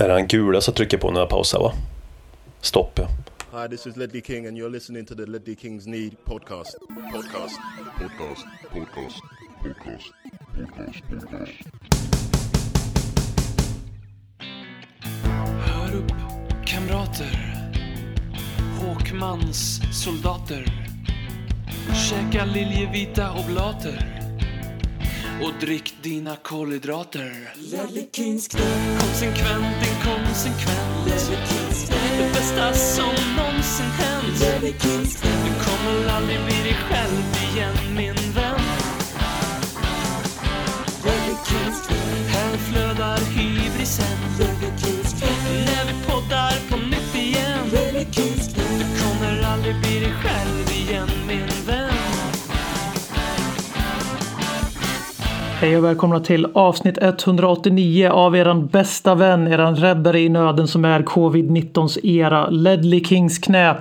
Är det han gula som trycker på när jag pausar va? Stopp ja. Hi, this is Ledley King, and you're listening to the Ledley Kings Need podcast. Podcast. Podcast. Podcast. Podcast. Podcast. Podcast. Hör upp, kamrater. Håkmans soldater. Käka liljevita oblater. Och drick dina kolhydrater. Konsekvent, inkonsekvent. Det bästa som någonsin hänt. Du kommer aldrig bli dig själv igen, min vän. Här flödar hybrisen. När vi poddar på nytt igen. Du kommer aldrig bli dig själv igen, min Hej och välkomna till avsnitt 189 av eran bästa vän, eran räddare i nöden som är covid-19s era, Ledley Kings knä.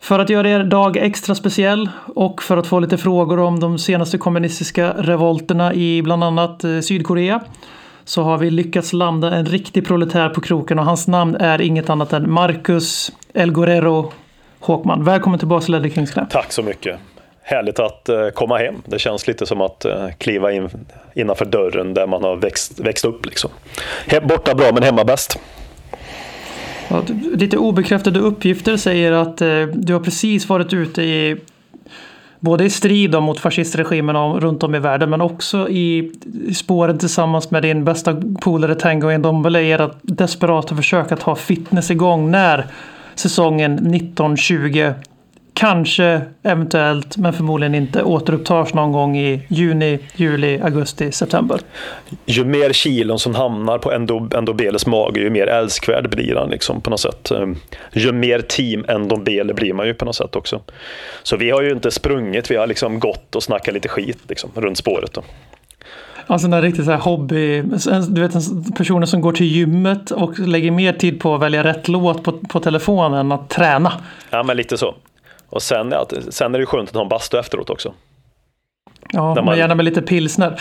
För att göra er dag extra speciell och för att få lite frågor om de senaste kommunistiska revolterna i bland annat eh, Sydkorea så har vi lyckats landa en riktig proletär på kroken och hans namn är inget annat än Marcus El Guerrero Håkman. Välkommen tillbaka till Ledley Kings knä. Tack så mycket. Härligt att eh, komma hem. Det känns lite som att eh, kliva in innanför dörren där man har växt, växt upp. Liksom. Borta bra men hemma bäst. Ja, lite obekräftade uppgifter säger att eh, du har precis varit ute i både i strid mot fascistregimen runt om i världen men också i i spåren tillsammans med din bästa polare Tango Ndombele i ert desperata försök att ha fitness igång när säsongen 1920 kanske, eventuellt, men förmodligen inte återupptas någon gång i juni, juli, augusti, september. Ju mer kilon som hamnar på Endo- Endobeles mage, ju mer älskvärd blir han liksom, på något sätt. Eh, Ju mer team Endobele blir man ju på något sätt också. Så vi har ju inte sprungit, vi har liksom gått och snackat lite skit liksom, runt spåret. Då. Alltså en riktigt så här hobby, du vet personer som går till gymmet och lägger mer tid på att välja rätt låt på, på telefonen än att träna. Ja, men lite så. Och sen, ja, sen är det skönt att ha en bastu efteråt också. Ja, När man- gärna med lite pilsner.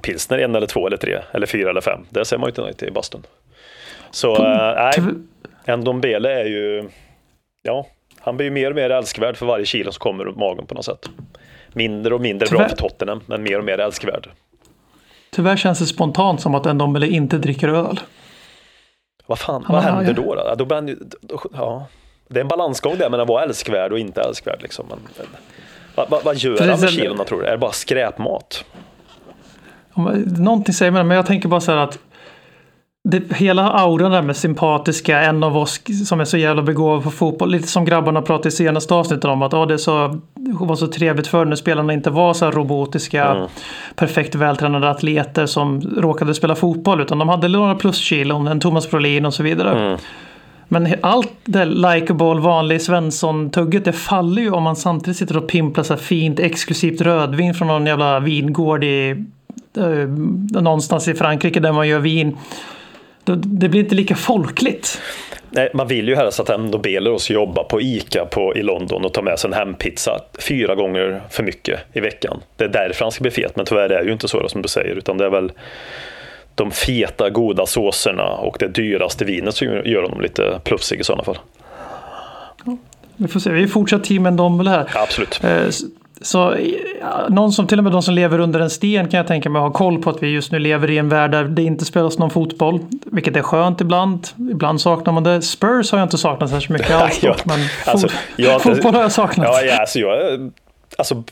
pilsner en eller två eller tre eller fyra eller fem. Det ser man ju inte nöjt i bastun. Så äh, nej, Tyv- Ndombele är ju, ja, han blir ju mer och mer älskvärd för varje kilo som kommer runt magen på något sätt. Mindre och mindre bra Tyvärr- för Tottenham, men mer och mer älskvärd. Tyvärr känns det spontant som att Ndombele inte dricker öl. Vad fan, Han vad händer då? då? Då ju, då, ja. Det är en balansgång där mellan att vara älskvärd och inte älskvärd. Liksom. Men, vad, vad, vad gör han med kilona tror du? Är det bara skräpmat? Någonting säger det, men jag tänker bara så här att det, hela auran där med sympatiska, en av oss som är så jävla begåvad på fotboll. Lite som grabbarna pratade i senaste avsnittet om att oh, det, så, det var så trevligt förr när spelarna inte var så här robotiska, Mm. perfekt vältränade atleter som råkade spela fotboll. Utan de hade några pluskilon, en Thomas Brolin och så vidare. Mm. Men allt det likeable, vanlig Svensson-tugget, det faller ju om man samtidigt sitter och pimplar så här fint exklusivt rödvin från någon jävla vingård i eh, någonstans i Frankrike där man gör vin. Det, det blir inte lika folkligt. Nej, man vill ju helst att en Nobelros jobbar jobba på ICA på, i London och ta med sig en hempizza fyra gånger för mycket i veckan. Det är därför han ska bli fet, men tyvärr är det ju inte så som du säger, utan det är väl de feta goda såserna och det dyraste vinet som gör honom lite plufsig i sådana fall. Vi får se, vi är fortsatt team Ndombele här. Ja, absolut. Eh, Så ja, någon som, till och med de som lever under en sten kan jag tänka mig har koll på att vi just nu lever i en värld där det inte spelas någon fotboll. Vilket är skönt ibland. Ibland saknar man det. Spurs har jag inte saknat särskilt mycket alls. Men alltså, fot- jag fotboll har jag saknat. Ja, ja, alltså jag, alltså,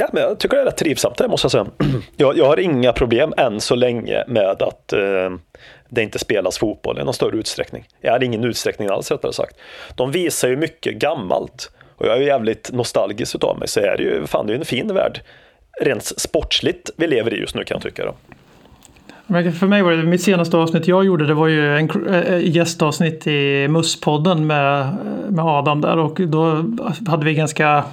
ja, men jag tycker det är rätt trivsamt det måste jag säga. Jag, jag har inga problem än så länge med att eh, det inte spelas fotboll i någon större utsträckning. Jag har ingen utsträckning alls rättare sagt. De visar ju mycket gammalt och jag är ju jävligt nostalgisk utav mig så är det ju, fan det är ju en fin värld. Rent sportsligt vi lever i just nu kan jag tycka. Då. Men för mig var det mitt senaste avsnitt jag gjorde. Det var ju en äh, gästavsnitt i Musspodden med, med Adam där. Och då hade vi ganska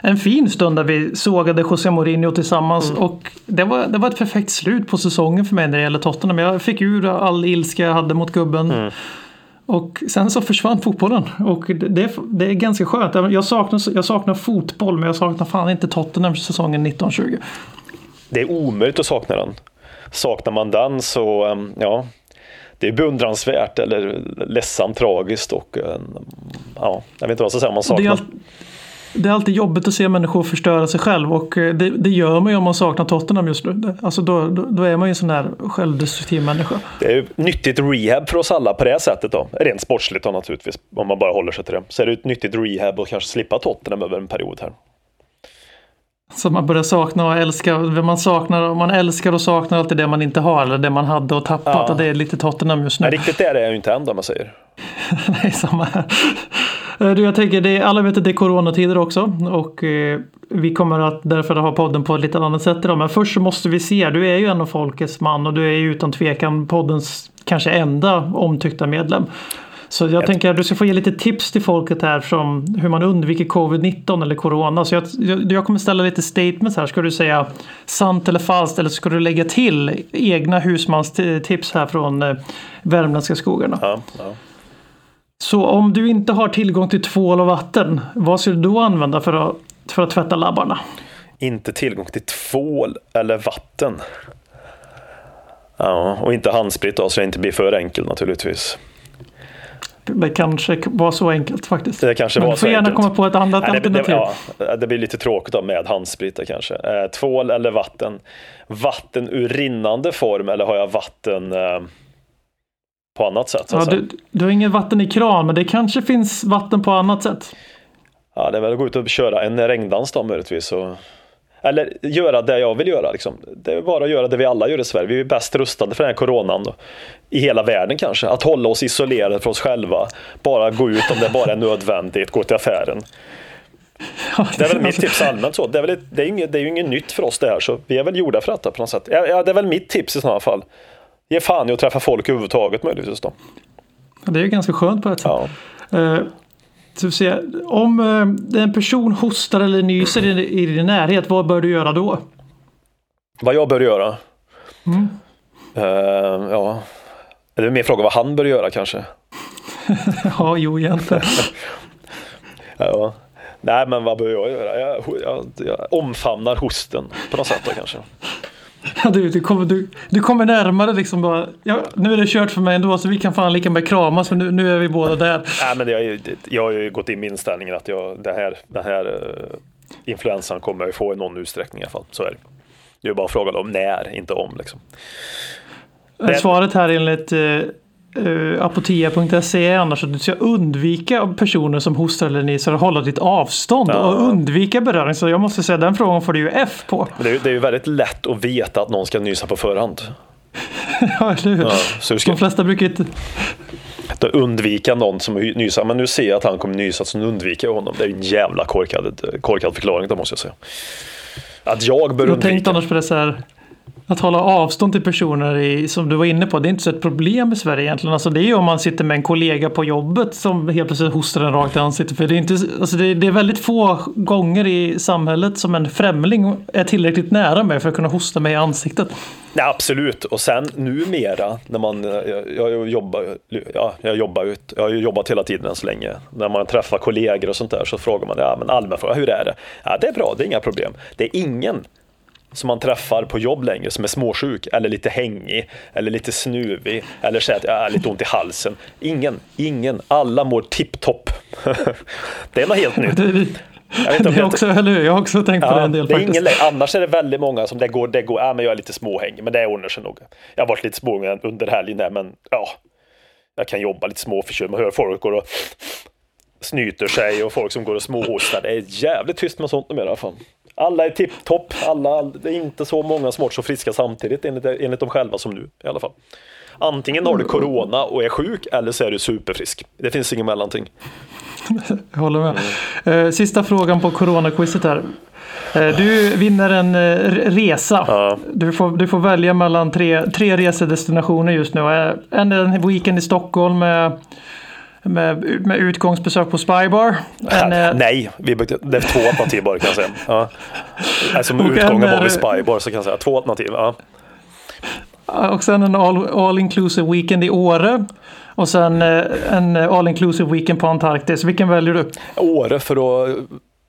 en fin stund där vi sågade José Mourinho tillsammans. Och det var, det var ett perfekt slut på säsongen för mig när det gäller Tottenham. Jag fick ur all ilska jag hade mot gubben. Och sen så försvann fotbollen. Och det, det är ganska skönt. Jag saknar, jag saknar fotboll men jag saknar fan inte Tottenham säsongen 1920. Det är omöjligt att sakna den. Saknar man den så, um, ja. Det är beundransvärt eller ledsamt, tragiskt och eh, ja, jag vet inte vad jag ska säga man Det är, saknar. all, det är alltid jobbigt att se människor förstöra sig själv och eh, det, det gör man ju om man saknar Tottenham just nu. Alltså då, då, då är man ju en sån här självdestruktiv människa. Det är ju nyttigt rehab för oss alla på det sättet då. Rent sportsligt då naturligtvis, om man bara håller sig till det. Så är det ett nyttigt rehab och kanske slippa Tottenham över en period här. Så man börjar sakna och älska. Man, saknar, man älskar och saknar alltid det man inte har eller det man hade och tappat. Ja. Och det är lite Tottenham just nu. Men riktigt där är jag ju inte än om man säger. Nej, samma här. Eh, Du, jag tänker, det, alla vet att det är coronatider också och eh, vi kommer att därför ha podden på ett lite annat sätt idag. Men först så måste vi se, du är ju en av folkets man och du är ju utan tvekan poddens kanske enda omtyckta medlem. Så jag tänker att du ska få ge lite tips till folket här som hur man undviker covid-19 eller corona. Så jag, jag, jag kommer ställa lite statements här. Ska du säga sant eller falskt eller ska du lägga till egna husmanstips här från eh, värmländska skogarna? Ja, ja. Så om du inte har tillgång till tvål och vatten, vad ska du då använda för att, för att tvätta labbarna? Inte tillgång till tvål eller vatten. Ja, och inte handsprit då, så det inte blir för enkel naturligtvis. Det kanske var så enkelt faktiskt. Det kanske Men var du så får gärna enkelt. komma på ett annat Nej, det, det, alternativ. ja, det blir lite tråkigt då med handsprit kanske. Eh, tvål eller vatten? Vatten ur rinnande form eller har jag vatten eh, på annat sätt? Så Ja, du, du har ingen vatten i kran, men det kanske finns vatten på annat sätt. Ja, det är väl att gå ut och köra en regndans då möjligtvis. Och... Eller göra det jag vill göra. Liksom. Det är bara att göra det vi alla gör i Sverige. Vi är bäst rustade för den här coronan. Då. I hela världen kanske. Att hålla oss isolerade för oss själva. Bara gå ut om det bara är nödvändigt. Gå till affären. Ja, Det är väl mitt tips allmänt så. Det är, väl, det är, inget, det är ju inget nytt för oss det här. Så vi är väl gjorda för detta på något sätt. Ja, ja, det är väl mitt tips i sådana fall. Ge fan i att träffa folk överhuvudtaget möjligtvis då. Det är ju ganska skönt på ett sätt. Ja. Så ser, om eh, en person hostar eller nyser i, i din närhet, vad bör du göra då? Vad jag bör göra? Mm. Eh, ja. Det är mer fråga vad han bör göra kanske. Ja, jo egentligen. Ja. Nej, men vad bör jag göra? Jag, jag, jag omfamnar hosten på något sätt då kanske. Ja, du, du, kommer, du, du kommer närmare liksom bara. Ja, nu är det kört för mig ändå så vi kan fan lika med kramas för nu, nu är vi båda där. Nej, men jag, jag har ju gått in med inställningen att jag, den här, den här uh, influensan kommer jag ju få i någon utsträckning i alla fall. Så är det. Det är bara frågan om när, inte om. Liksom. Det- Svaret här enligt uh, uh, apotea.se är annars att du ska undvika personer som hostar eller nyser och hålla ditt avstånd Ja. och undvika beröring. Så jag måste säga den frågan får du ju F på. Det, är, ju- det är ju väldigt lätt att veta att någon ska nysa på förhand. Ja, eller hur? Ja, så ska De flesta brukar inte... inte undvika någon som nyser. Men nu ser jag att han kommer nysa så nu undviker jag honom. Det är en jävla korkad, korkad förklaring då måste jag säga. Att jag bör Jag tänkte undvika. annars på det så här. Att hålla avstånd till personer i, som du var inne på, det är inte så ett problem i Sverige egentligen. Alltså det är ju om man sitter med en kollega på jobbet som helt plötsligt hostar en rakt i ansiktet. För det är, inte, alltså det, det är väldigt få gånger i samhället som en främling är tillräckligt nära mig för att kunna hosta mig i ansiktet. Nej, absolut. Och sen numera när man, jag, jag, jobbar, ja, jag, jobbar ut, jag har ju jobbat hela tiden än så länge. När man träffar kollegor och sånt där så frågar man, ja men allmän fråga, hur är det? Ja, det är bra, det är inga problem. Det är ingen som man träffar på jobb längre som är småsjuk eller lite hängig eller lite snuvig eller säger att jag har lite ont i halsen. Ingen, ingen. Alla mår tipptopp. det är något helt nytt. Jag vet inte jag- också, eller hur? Jag har också tänkt på det Ja, en del det är ingen, annars är det väldigt många som det går, det går, ja men jag är lite småhängig, men det ordnar sig nog. Jag har varit lite småhängig under helgen där, men ja, jag kan jobba lite småförkyld. Man hör folk går och snyter sig och folk som går och småhostar. Det är jävligt tyst med sånt numera. Fan. Alla är tipptopp, alla, det är inte så många som varit så friska samtidigt enligt, enligt dem själva som nu i alla fall. Antingen har du corona och är sjuk eller så är du superfrisk. Det finns ingen mellanting. Jag håller med. Mm. Eh, Sista frågan på coronaquizet här. Eh, Du vinner en eh, re- resa. Ja. Du, får, du får välja mellan tre, tre resedestinationer just nu. En är en weekend i Stockholm med, med, med utgångsbesök på Spybar. En, är- Nej, vi byggde, det är två alternativ bara kan jag säga. Ja. Alltså med utgången var är- vid Spybar så kan jag säga två alternativ. Ja. och sen en all, all inclusive weekend i Åre. Och sen eh, en all inclusive weekend på Antarktis. Vilken väljer du? Åre för att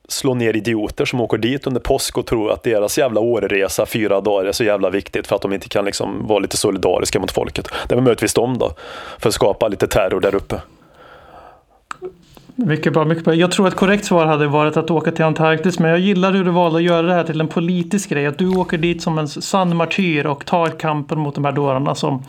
slå ner idioter som åker dit under påsk och tror att deras jävla årresa fyra dagar är så jävla viktigt för att de inte kan liksom vara lite solidariska mot folket. Det är väl möjligtvis de då, för att skapa lite terror där uppe. Mycket bra, mycket bra. Jag tror att korrekt svar hade varit att åka till Antarktis. Men jag gillar hur du valde att göra det här till en politisk grej. Att du åker dit som en sann martyr och tar kampen mot de här dårarna som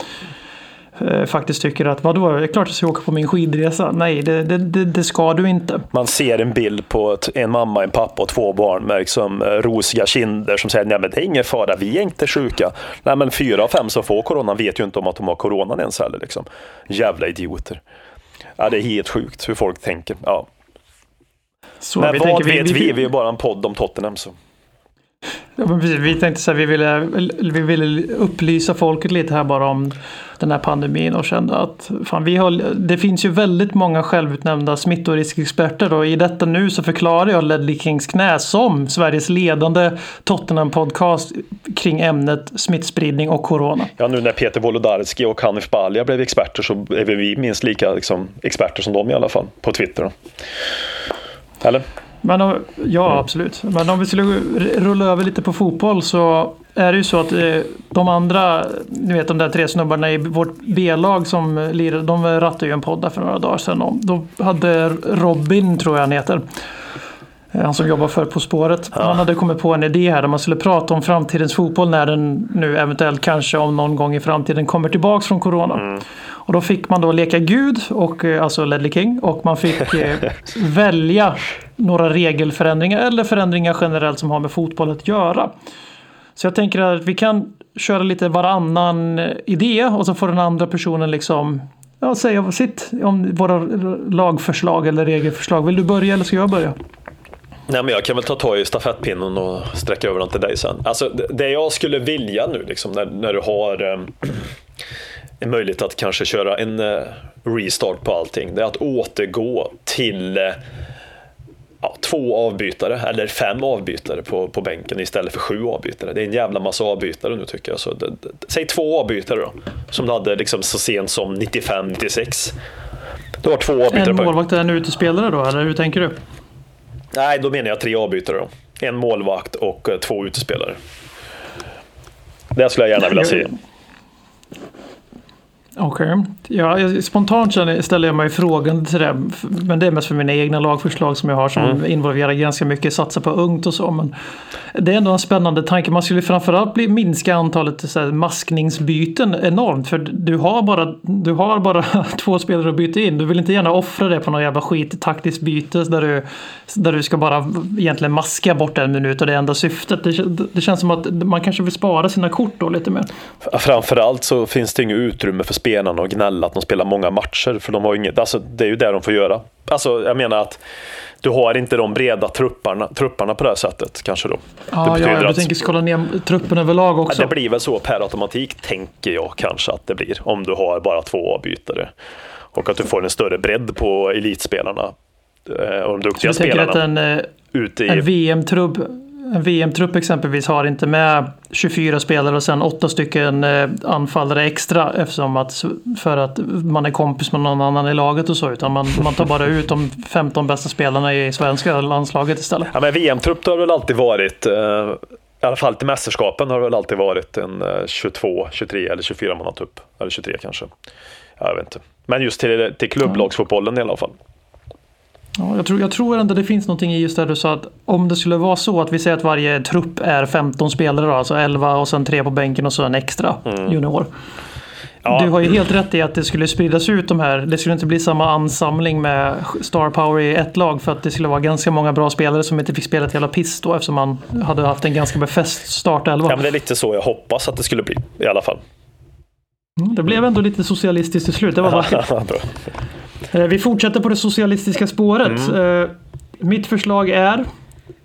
eh, faktiskt tycker att vadå, det är klart jag ska åka på min skidresa. Nej, det, det, det, det ska du inte. Man ser en bild på ett, en mamma, en pappa och två barn med liksom, eh, rosiga kinder som säger nej men det är ingen fara, vi är inte sjuka. Nej men fyra av fem som får corona vet ju inte om att de har coronan ens heller. Liksom. Jävla idioter. Ja, det är helt sjukt hur folk tänker. Ja. Så Men vi vad tänker- vet vi? Vi är bara en podd om Tottenham. Så. Ja, men precis. Vi tänkte så här, vi ville, vi ville upplysa folket lite här bara om den här pandemin och kände att fan, vi har, det finns ju väldigt många självutnämnda smittoriskexperter och i detta nu så förklarar jag Ledley Kings knä som Sveriges ledande Tottenham-podcast kring ämnet smittspridning och corona. Ja, nu när Peter Wolodarski och Hanif Bali blev experter så är vi minst lika liksom, experter som de i alla fall på Twitter. Då. Eller? Men om, ja, absolut. Men om vi skulle rulla över lite på fotboll så är det ju så att eh, de andra, ni vet de där tre snubbarna i vårt B-lag som lirade, de rattade ju en podd där för några dagar sedan. Då hade Robin, tror jag han heter, eh, han som jobbar för På spåret. Han hade kommit på en idé här där man skulle prata om framtidens fotboll när den nu eventuellt kanske om någon gång i framtiden kommer tillbaks från corona. Och då fick man då leka gud, och, eh, alltså Ledley King, och man fick eh, välja några regelförändringar eller förändringar generellt som har med fotboll att göra. Så jag tänker att vi kan köra lite varannan eh, idé och så får den andra personen liksom ja, säga sitt om våra lagförslag eller regelförslag. Vill du börja eller ska jag börja? Nej, men jag kan väl ta tag i stafettpinnen och sträcka över den till dig sen. Alltså, det- det jag skulle vilja nu, liksom, när, när du har eh, en möjlighet att kanske köra en eh, restart på allting, det är att återgå till eh, ja, två avbytare eller fem avbytare på, på bänken istället för sju avbytare. Det är en jävla massa avbytare nu tycker jag. Så det, det, säg två avbytare då, som du hade liksom så sent som 95-96. Du har två avbytare En målvakt och en utespelare då, eller hur tänker du? Nej, då menar jag tre avbytare då. En målvakt och eh, två utespelare. Det skulle jag gärna vilja se. Okej. Ja, jag- spontant ställer jag mig frågan till det. Men det är mest för mina egna lagförslag som jag har som Mm. involverar ganska mycket satsa på ungt och så. Men det är ändå en spännande tanke. Man skulle framförallt bli, minska antalet så här, maskningsbyten enormt. För du har, bara, du har bara två spelare att byta in. Du vill inte gärna offra det på någon jävla skit taktiskt byte där du, där du ska bara egentligen maska bort en minut och det är enda syftet. Det, det känns som att man kanske vill spara sina kort då lite mer. Framförallt så finns det inget utrymme för spelarna att gnälla att de spelar många matcher. För de har inget, alltså, det är ju det de får göra. Alltså, jag menar att du har inte de breda trupparna, trupparna på det här sättet kanske då. Ja, ja, du att tänker skala ner truppen överlag Ja, också. det blir väl så per automatik, tänker jag kanske att det blir. Om du har bara två avbytare. Och att du får en större bredd på elitspelarna. eh, Och de duktiga Jag spelarna. att en, eh, en VM-trupp en VM-trupp exempelvis har inte med 24 spelare och sen åtta stycken eh, anfallare extra eftersom att för att man är kompis med någon annan i laget och så utan man, man tar bara ut de 15 bästa spelarna i svenska landslaget istället. Ja, men VM-trupp har väl alltid varit, eh, i alla fall till mästerskapen har det väl alltid varit en eh, 22, 23 eller 24 mannatrupp. Eller 23 kanske. Jag vet inte. Men just till, till klubblagsfotbollen i alla fall. Ja, jag, tror, jag tror ändå det finns någonting i just det du sa att om det skulle vara så att vi säger att varje trupp är 15 spelare då, alltså 11 och sen tre på bänken och så en extra junior. Mm. Ja. Du har ju helt rätt i att det skulle spridas ut de här. Det skulle inte bli samma ansamling med star power i ett lag för att det skulle vara ganska många bra spelare som inte fick spela ett jävla piss då eftersom man hade haft en ganska befäst startelva. Ja, men det är lite så jag hoppas att det skulle bli i alla fall. Mm, Det blev ändå lite socialistiskt till slut. Det var vackert. Eh, Vi fortsätter på det socialistiska spåret. Eh, Mitt förslag är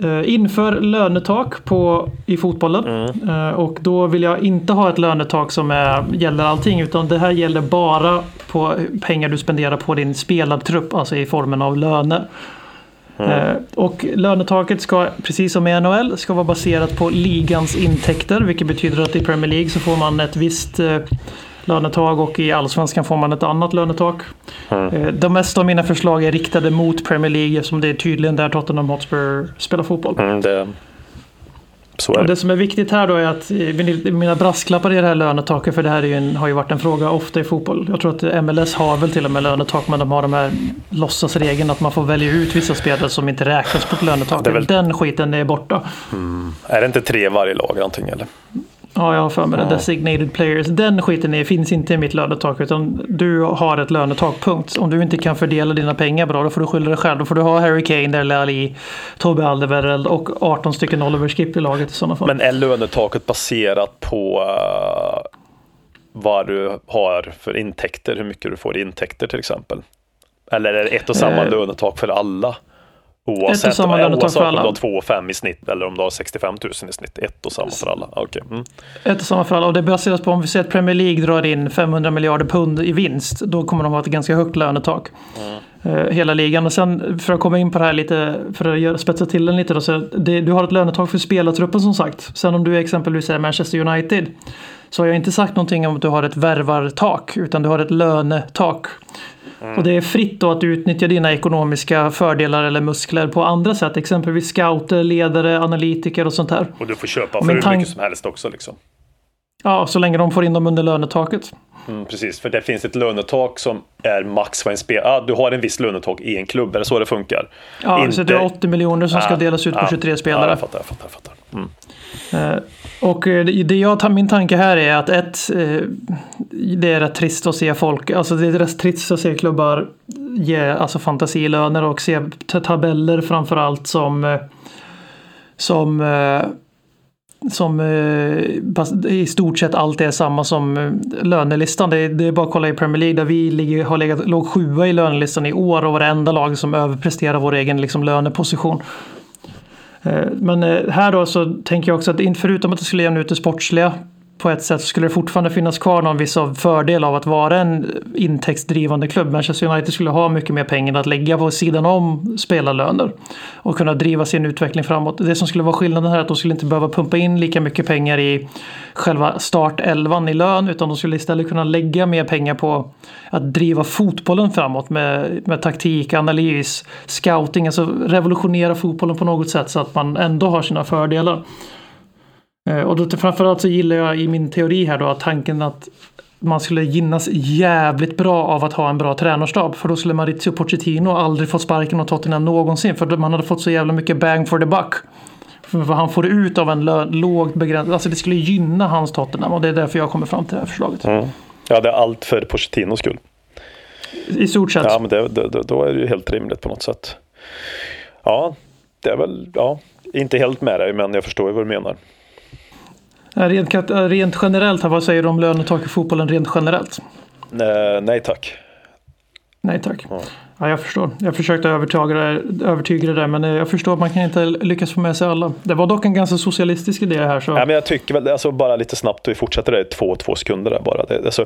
eh, inför lönetak på, i fotbollen. Eh, Och då vill jag inte ha ett lönetak som är, gäller allting utan det här gäller bara på pengar du spenderar på din spelartrupp, alltså i formen av löner. Eh, Och lönetaket ska, precis som i NHL, ska vara baserat på ligans intäkter. Vilket betyder att i Premier League så får man ett visst lönetak och i allsvenskan får man ett annat lönetak. Eh, De mesta av mina förslag är riktade mot Premier League eftersom det är tydligen där Tottenham Hotspur spelar fotboll. Mm, det, det. det som är viktigt här då är att eh, mina brasklappar i det här lönetaket, för det här är ju en, har ju varit en fråga ofta i fotboll. Jag tror att MLS har väl till och med lönetak, men de har de här låtsasregeln att man får välja ut vissa spelare som inte räknas på ett lönetak. det är väl- Den skiten är borta. Är det inte tre varje lag någonting eller? Ja, jag har för mig det. Designated players. Den skiten är, finns inte i mitt lönetak, utan du har ett lönetak, punkt. Om du inte kan fördela dina pengar bra, då får du skylla dig själv. Då får du ha Harry Kane, Dele Alli, Tobbe Alderweireld och 18 stycken Oliver Skip i laget i sådana fall. Men är lönetaket baserat på eh, vad du har för intäkter, hur mycket du får i intäkter till exempel? Eller är det ett och samma Eh, lönetak för alla? Oavsett, samma lönetak oavsett för om du alla. har 2 5 i snitt eller om du har 65 000 i snitt. Ett och samma för alla. Okej. Mm. Ett och samma fall. Och det baseras på om vi säger att Premier League drar in 500 miljarder pund i vinst. Då kommer de ha ett ganska högt lönetak. Eh, hela ligan. Och sen för att komma in på det här lite, för att spetsa till den lite då. Så det, du har ett lönetak för spelartruppen som sagt. Sen om du exempelvis är Manchester United. Så har jag inte sagt någonting om att du har ett värvartak. Utan du har ett lönetak. Och det är fritt då att utnyttja dina ekonomiska fördelar eller muskler på andra sätt. Exempelvis scouter, ledare, analytiker och sånt där. Och du får köpa för hur mycket som helst också. Liksom. Ja, så länge de får in dem under lönetaket. Mm, precis, för det finns ett lönetak som är max vad en spel... Ah, du har en viss lönetak i en klubb, är det så det funkar? Ja, Inte- så det är 80 miljoner som ska Ah, delas ut på ah, 23 Ja, spelare. jag fattar, jag fattar. Jag fattar. Mm. Eh, Och eh, det jag min tanke här är att ett, eh, det är rätt trist att se folk, alltså det är rätt trist att se klubbar ge alltså fantasilöner och se tabeller framför allt som som eh, som eh, i stort sett alltid är samma som eh, lönelistan. Det är, det är bara att kolla i Premier League där vi ligger, har legat, låg sjua i lönelistan i år och var det enda lag som överpresterar vår egen liksom, löneposition. Eh, men eh, här då så tänker jag också att förutom att det skulle jämna ut det sportsliga på ett sätt skulle det fortfarande finnas kvar någon viss av fördel av att vara en intäktsdrivande klubb. Manchester United skulle ha mycket mer pengar att lägga på sidan om spelarlöner och kunna driva sin utveckling framåt. Det som skulle vara skillnaden här är att de skulle inte behöva pumpa in lika mycket pengar i själva startelvan i lön utan de skulle istället kunna lägga mer pengar på att driva fotbollen framåt med, med taktik, analys, scouting, alltså revolutionera fotbollen på något sätt så att man ändå har sina fördelar. Eh, Och då framförallt så gillar jag i min teori här då att tanken att man skulle gynnas jävligt bra av att ha en bra tränarstab. För då skulle Maurizio Pochettino aldrig fått sparken av Tottenham någonsin. För man hade fått så jävla mycket bang for the buck. För vad han får ut av en lågt begränsad... Alltså det skulle gynna hans Tottenham. Och det är därför jag kommer fram till det här förslaget. Mm. Ja, det är allt för Pochettinos skull. I stort sett. Ja, men det, det, då är det ju helt rimligt på något sätt. Ja, det är väl, ja, inte helt med dig, men jag förstår ju vad du menar. Eh, Rent, eh, rent generellt, här, vad säger du om lönetak i fotbollen rent generellt? Eh, nej tack. Nej tack. Ja. Ja, jag förstår. Jag försökte övertyga övertyga det där men jag förstår att man kan inte lyckas få med sig alla. Det var dock en ganska socialistisk idé här. Så. Ja, men jag tycker väl, alltså bara lite snabbt, vi fortsätter det i två, två sekunder där bara. Det, alltså,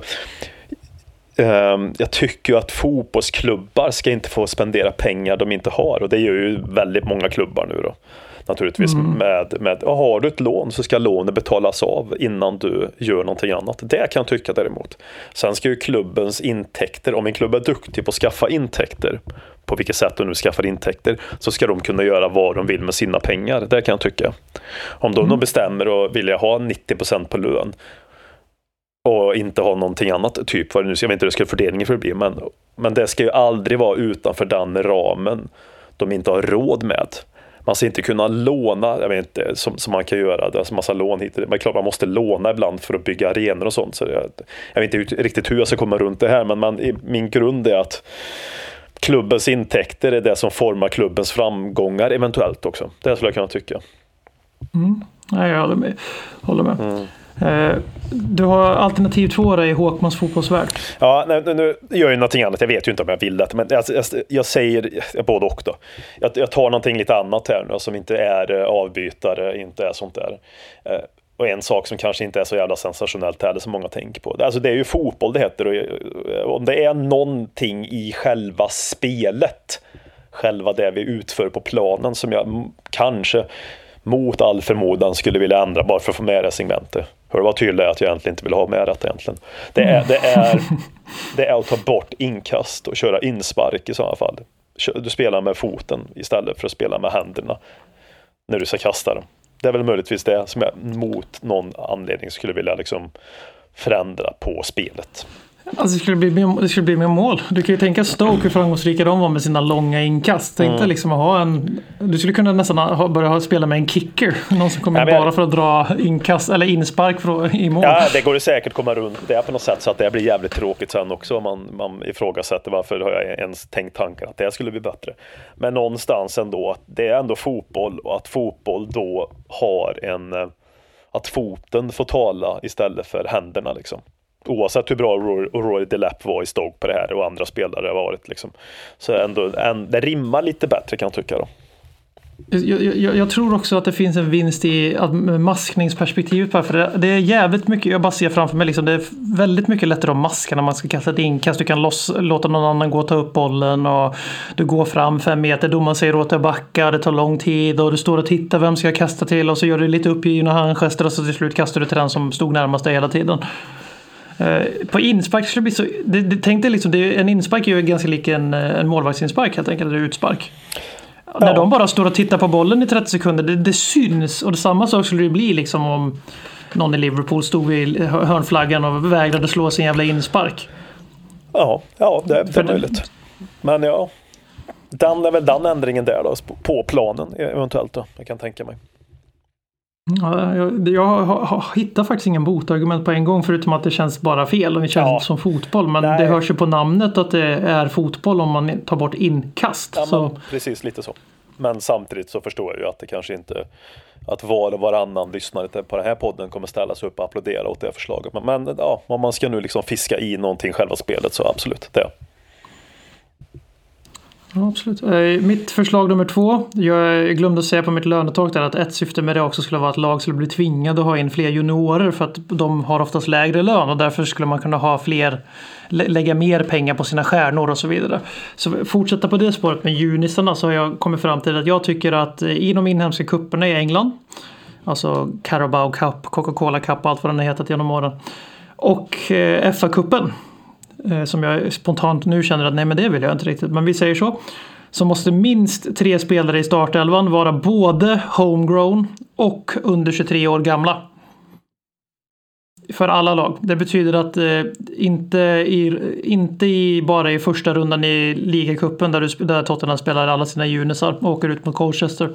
ehm, jag tycker ju att fotbollsklubbar ska inte få spendera pengar de inte har och det gör ju väldigt många klubbar nu då. Naturligtvis med, med ja, har du ett lån så ska lånet betalas av innan du gör någonting annat. Det kan jag tycka däremot. Sen ska ju klubbens intäkter, om en klubb är duktig på att skaffa intäkter, på vilket sätt de nu skaffar intäkter, så ska de kunna göra vad de vill med sina pengar. Det kan jag tycka. Om de bestämmer och vill jag ha 90% på lön och inte ha någonting annat, typ vad det nu ska, jag vet inte hur ska fördelningen för bli, men, men det ska ju aldrig vara utanför den ramen de inte har råd med. Man ska inte kunna låna, jag vet inte, som, som man kan göra, det är en massa lån hit. Men klart man måste låna ibland för att bygga arenor och sånt. Så jag, jag vet inte riktigt hur jag ska komma runt det här, men man, min grund är att klubbens intäkter är det som formar klubbens framgångar eventuellt också. Det skulle jag kunna tycka. Nej, jag håller med. Håller med. Eh, Eh, du har alternativ två där i Håkmans fotbollsvärld. Ja, nu, nu nu gör jag ju någonting annat. Jag vet ju inte om jag vill det, men jag, jag, jag säger både och då. Jag, jag tar någonting lite annat här nu som inte är eh, avbytare, inte är sånt där. Eh, och en sak som kanske inte är så jävla sensationellt heller som många tänker på. Alltså det är ju fotboll det heter och om det är någonting i själva spelet, själva det vi utför på planen som jag kanske mot all förmodan skulle vilja ändra bara för att få med det segmentet. Hör du vad tydligt att jag egentligen inte vill ha med detta egentligen. Det är, det är, det är att ta bort inkast och köra inspark i sådana fall. Du spelar med foten istället för att spela med händerna när du ska kasta den. Det är väl möjligtvis det som jag mot någon anledning skulle vilja liksom förändra på spelet. Alltså det skulle, bli, det skulle bli mer mål. Du kan ju tänka Stoke hur framgångsrika de var med sina långa inkast. Tänk dig mm. liksom att ha en... Du skulle kunna nästan ha, börja spela med en kicker. Någon som kommer ja, bara för att dra inkast eller inspark för, i mål. Ja, det går ju säkert komma runt det på något sätt så att det blir jävligt tråkigt sen också. Man, man ifrågasätter varför har jag ens tänkt tanken att det skulle bli bättre. Men någonstans ändå, att det är ändå fotboll och att fotboll då har en... Att foten får tala istället för händerna liksom oavsett hur bra Rory, Delap var i Stoke på det här och andra spelare har varit. Liksom. Så ändå, en, det rimmar lite bättre kan jag tycka. Då. Jag, jag, jag, tror också att det finns en vinst i maskningsperspektivet. För det, det är jävligt mycket, jag bara ser framför mig, liksom, det är väldigt mycket lättare att maska när man ska kasta ett inkast. Du kan loss, låta någon annan gå och ta upp bollen och du går fram fem meter, domaren säger åt dig att backa, det tar lång tid och du står och tittar vem ska jag kasta till och så gör du lite uppgivna handgester och så till slut kastar du till den som stod närmast dig hela tiden. Eh, på inspark skulle det bli så... Det, det, tänk dig liksom, det, en inspark är ju ganska lik en, eh, en målvaktsinspark helt enkelt, eller utspark. Ja. När de bara står och tittar på bollen i 30 sekunder, det, det syns. Och det samma sak skulle det bli liksom om någon i Liverpool stod vid hörnflaggan och vägrade slå sin jävla inspark. Ja, ja det, det är möjligt. Men ja, den är väl den ändringen där då, på planen eventuellt då, jag kan tänka mig. Ja, jag, jag hittar faktiskt ingen botargument på en gång förutom att det känns bara fel och det känns ja. som fotboll. Men Nej. det hörs ju på namnet att det är fotboll om man tar bort inkast. Ja, så. Precis, lite så. Men samtidigt så förstår jag ju att det kanske inte att var och varannan lyssnare på den här podden kommer ställa sig upp och applådera åt det förslaget. Men, men ja, om man ska nu liksom fiska i någonting själva spelet så absolut, det. Ja, absolut. Eh, mitt förslag nummer två. Jag glömde säga på mitt lönetak där att ett syfte med det också skulle vara att lag skulle bli tvingade att ha in fler juniorer för att de har oftast lägre lön och därför skulle man kunna ha fler, lägga mer pengar på sina stjärnor och så vidare. Så fortsätta på det spåret med junisarna så har jag kommit fram till att jag tycker att i de inhemska kupperna i England, alltså Carabao Cup, Coca-Cola Cup och allt vad den har hetat genom åren, och eh, FA-cupen Eh, som jag spontant nu känner att nej men det vill jag inte riktigt, men vi säger så. Så måste minst tre spelare i startelvan vara både homegrown och under 23 år gamla för alla lag. Det betyder att eh, inte, i, inte i, bara i första rundan i ligacupen där, du, där Tottenham spelar alla sina junisar och åker ut mot Colchester.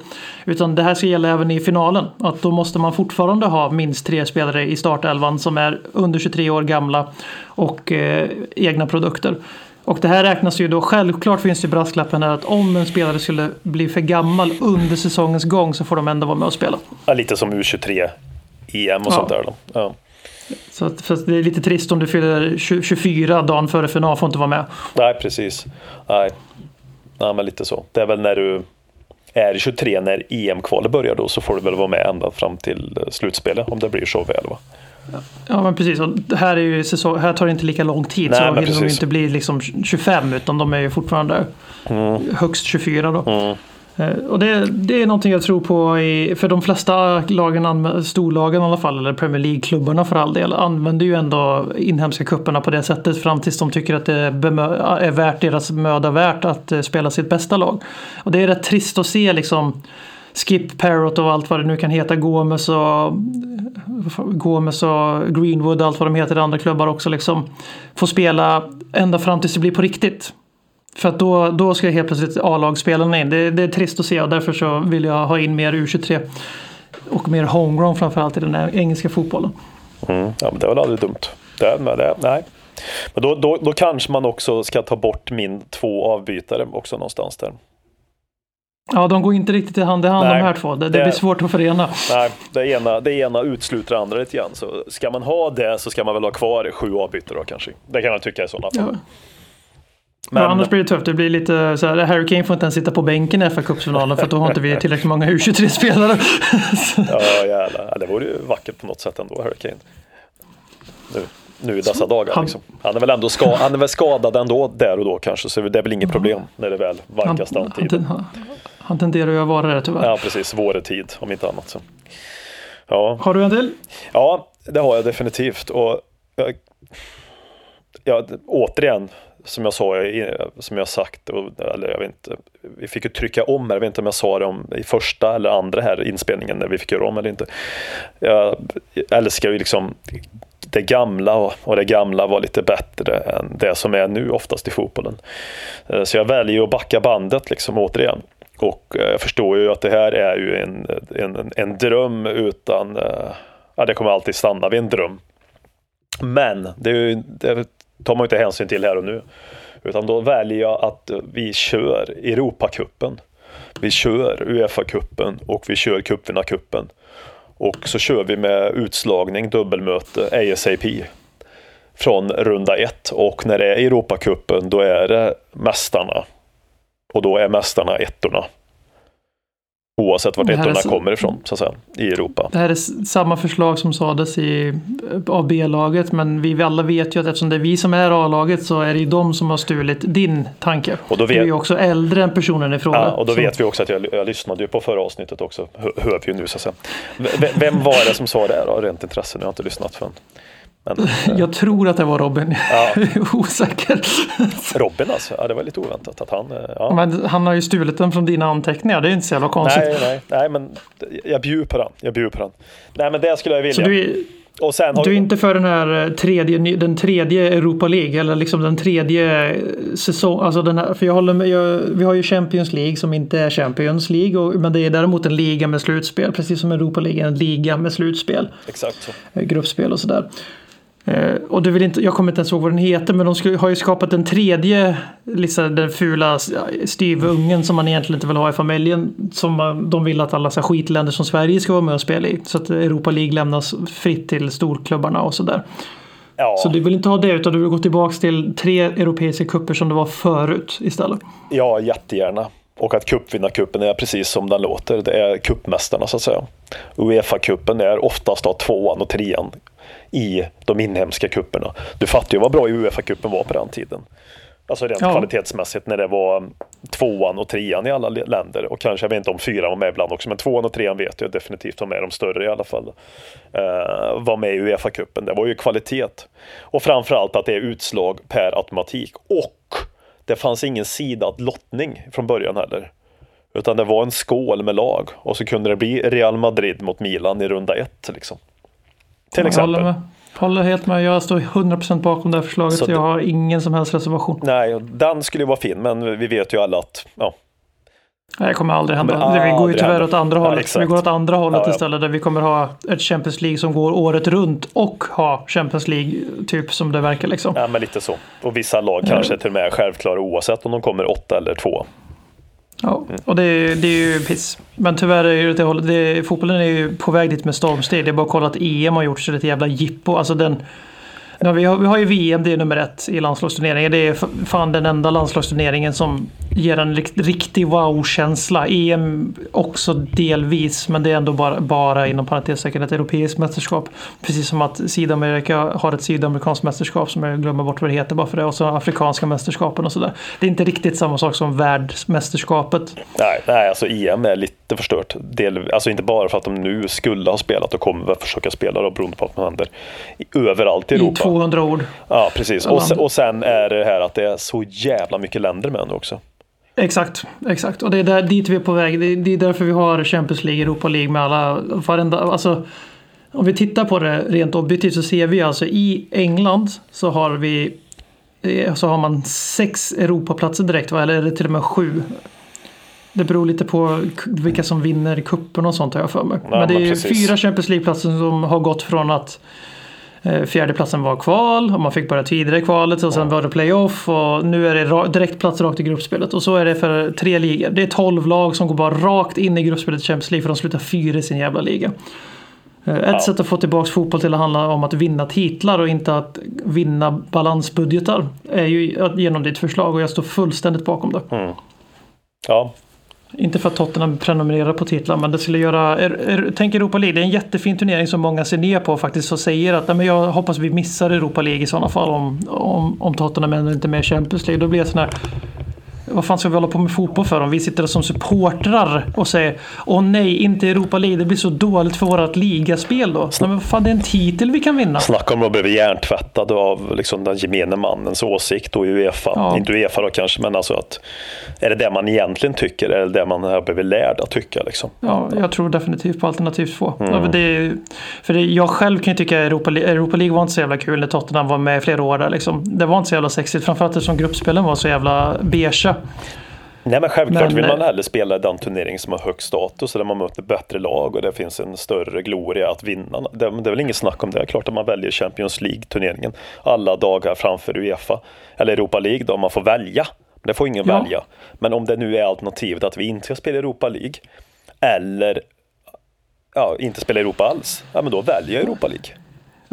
Utan det här ska gälla även i finalen. Att då måste man fortfarande ha minst tre spelare i startelvan som är under 23 år gamla och eh, egna produkter. Och det här räknas ju då, självklart finns det brasklappen här att om en spelare skulle bli för gammal under säsongens gång så får de ändå vara med och spela. Ja, lite som U23 EM och ja. sånt där då. Ja. Så att, för det är lite trist om du fyller 24 dagen före final får inte vara med. Nej, precis. Nej. Nej, men lite så. Det är väl när du är 23 när EM-kvalet börjar då så får du väl vara med ända fram till eh, slutspelet om det blir så väl va? Ja men precis, och här, är ju säsong, här tar det inte lika lång tid Nej, så hinner de inte bli liksom 25 utan de är ju fortfarande mm. högst 24 då. Mm. Eh, och det, det, är någonting jag tror på i, för de flesta lagen, storlagen i alla fall, eller Premier League-klubbarna för all del, använder ju ändå inhemska kupperna på det sättet fram tills de tycker att det är värt deras möda värt att eh, spela sitt bästa lag. Och det är rätt trist att se liksom Skip Parrot och allt vad det nu kan heta, Gomes och, Gomes och Greenwood och allt vad de heter i andra klubbar också liksom få spela ända fram tills det blir på riktigt. För att då, då ska helt plötsligt A-lagsspelarna in. Det, det, är trist att se och därför så vill jag ha in mer U23. Och mer homegrown framförallt i den här engelska fotbollen. Mm, ja, men det var aldrig dumt. Det, det, nej. Men då, då, då kanske man också ska ta bort min två avbytare också någonstans där. Ja, de går inte riktigt hand i hand nej, de här två. Det, det, det, blir svårt att förena. Nej, det ena, det ena utesluter det andra lite grann. Så ska man ha det så ska man väl ha kvar sju avbytare då kanske. Det kan jag tycka i sådana fall. Ja. Men... Ja, annars blir det tufft. Det blir lite så här, Harry Kane får inte ens sitta på bänken i fa Cup-finalen för då har inte vi tillräckligt många U23-spelare. ja, jävlar. Det vore ju vackert på något sätt ändå, Harry Kane. Nu. nu i dessa dagar. han- liksom. han, är väl ändå ska, han är väl skadad ändå där och då kanske, så det är väl inget problem när det väl vankas den tiden. han, han tenderar ju att vara det tyvärr. Ja, precis. Våretid om inte annat. Så. Ja. Har du en till? ja, det har jag definitivt. Och jag, ja, återigen, som jag sa, som jag sagt, eller jag vet inte, vi fick ju trycka om här, jag vet inte om jag sa det om, i första eller andra här inspelningen när vi fick göra om eller inte. Jag älskar ju liksom det gamla och, det gamla var lite bättre än det som är nu oftast i fotbollen. Eh, så jag väljer ju att backa bandet liksom återigen. Och eh, jag förstår ju att det här är ju en, en, en dröm utan, eh, ja det kommer alltid stanna vid en dröm. Men det, är ju, det tar man ju inte hänsyn till här och nu. Utan då väljer jag att vi kör Europacupen. Vi kör Uefa-cupen och vi kör cupvinnarcupen. Och så kör vi med utslagning, dubbelmöte, ASAP. Från runda ett. Och när det är Europacupen då är det mästarna. Och då är mästarna ettorna. Oavsett vart är ettorna kommer ifrån, så att säga, i Europa. Det här är samma förslag som sades i, av B-laget men vi alla vet ju att eftersom det är vi som är A-laget så är det ju de som har stulit din tanke. Och då Du är vet- ju också äldre än personen i fråga. Ja, och då så- vet vi också att jag, jag lyssnade ju på förra avsnittet också, hör hör vi ju nu så att säga. V- Vem var det som sa det här då, rent intresse? Nu har jag inte lyssnat förrän. Men eh, Jag tror att det var Robin. Ja. Osäker. Robin alltså, ja, det var lite oväntat att han... eh, Ja. Men han har ju stulit den från dina anteckningar. Det är inte så jävla konstigt. Nej, nej, nej, men jag bjuder på den. Jag bjuder på den. Nej, men det skulle jag vilja. Så du är, och sen har du är inte för den här eh, tredje, den tredje Europa League eller liksom den tredje eh, säsong. Alltså den här, för jag håller med, jag, vi har ju Champions League som inte är Champions League. Och, men det är däremot en liga med slutspel. Precis som Europa League är en liga med slutspel. Exakt så. eh, gruppspel och sådär. Eh, och du vill inte, jag kommer inte ens ihåg vad den heter men de skulle, har ju skapat den tredje, liksom den fula styvungen som man egentligen inte vill ha i familjen. Som man, de vill att alla så skitländer som Sverige ska vara med och spela i. Så att Europa League lämnas fritt till storklubbarna och sådär. Ja, Så du vill inte ha det utan du vill gå tillbaka till tre europeiska kupper som det var förut istället. ja, jättegärna. Och att cupvinnarcupen är precis som den låter. Det är cupmästarna så att säga. Uefa-cupen är oftast då tvåan och trean i de inhemska kupperna. Du fattar ju vad bra Uefa-cupen var på den tiden. Alltså rent Ja. kvalitetsmässigt när det var tvåan och trean i alla länder. Och kanske, jag vet inte om fyran var med ibland också, men tvåan och trean vet jag definitivt var med, de större i alla fall. Uh, var med i Uefa-cupen. Det var ju kvalitet. Och framförallt att det är utslag per automatik. Och det fanns ingen sidad lottning från början heller. Utan det var en skål med lag och så kunde det bli Real Madrid mot Milan i runda ett. Liksom. Till Jag exempel. håller, med. håller helt med. Jag står 100% bakom det här förslaget. Så jag har ingen som helst reservation. Nej, den skulle ju vara fin, men vi vet ju alla att ja, Nej, det kommer aldrig hända. Det- vi går ju tyvärr hända. åt andra Ja, hållet. exakt. vi går åt andra hållet Ja, ja. istället där vi kommer ha ett Champions League som går året runt och ha Champions League typ som det verkar liksom. ja, men lite så. Och vissa lag kanske till och med är självklara oavsett om de kommer åtta eller två. Ja, och det, är- det är ju piss. Men tyvärr är det, det, hållet- det fotbollen är ju på väg dit med stormsteg. Det är bara att kolla att EM har gjort sig ett jävla jippo. Alltså den, ja, vi, har, vi har ju VM, det är nummer ett i landslagsturneringen. Det är fan den enda landslagsturneringen som ger en rikt, riktig wow-känsla. EM också delvis, men det är ändå bara, bara inom parentestecken ett europeiskt mästerskap. Precis som att Sydamerika har ett sydamerikanskt mästerskap som jag glömmer bort vad det heter bara för det. Och så afrikanska mästerskapen och sådär. Det är inte riktigt samma sak som världsmästerskapet. Nej, nej, alltså EM är lite förstört. Del, alltså inte bara för att de nu skulle ha spelat och kommer väl försöka spela då, beroende på vad som händer. I- Överallt i I Europa. 200 ord. Ja, precis. Och sen, och sen är det här att det är så jävla mycket länder med nu också. Exakt, exakt. Och det är där, dit vi är på väg. Det är, det är därför vi har Champions League, Europa League med alla, varenda, alltså om vi tittar på det rent objektivt så ser vi alltså i England så har vi eh, så har man sex Europaplatser direkt, va? eller är det till och med sju? Det beror lite på vilka som vinner kuppen och sånt har jag för mig. men det är men fyra Champions League-platser som har gått från att fjärdeplatsen var kval och man fick börja tidigare i kvalet och sen var det playoff och nu är det direktplats rakt i gruppspelet. Och så är det för tre ligor. Det är 12 lag som går bara rakt in i gruppspelet i Champions League för de slutar fyra i sin jävla liga. Eh, Ett sätt att få tillbaka fotboll till att handla om att vinna titlar och inte att vinna balansbudgetar är ju genom ditt förslag och jag står fullständigt bakom det. Ja, inte för att Tottenham prenumererar på titlar, men det skulle göra... Er, er, tänk Europa League, det är en jättefin turnering som många ser ner på faktiskt och säger att Nej, men jag hoppas vi missar Europa League i sådana fall om, om, om Tottenham ändå inte är med i Champions League. Då blir det sån här... Vad fan ska vi hålla på med fotboll för om vi sitter som supportrar och säger Åh nej, inte Europa League, det blir så dåligt för vårt ligaspel då. Men fan, det är en titel vi kan vinna. Snacka om att bli hjärntvättad av liksom den gemene mannens åsikt och Uefa. Ja. Inte Uefa då kanske, men alltså att är det det man egentligen tycker eller det man har blivit lärd att tycka? Liksom? Ja, jag tror definitivt på alternativ två. Mm. Ja, det är, för det, jag själv kan ju tycka att Europa, Europa League var inte så jävla kul när Tottenham var med i flera år där. Liksom. Det var inte så jävla sexigt, framförallt eftersom gruppspelen var så jävla beige. Nej men självklart Men, vill man hellre spela den turnering som har högst status och där man möter bättre lag och det finns en större gloria att vinna. Det, det är väl inget snack om det. Klart att man väljer Champions League-turneringen alla dagar framför Uefa. Eller Europa League då, om man får välja. Det får ingen Ja. välja. Men om det nu är alternativet att vi inte ska spela Europa League eller ja, inte spela Europa alls, ja men då väljer jag Europa League.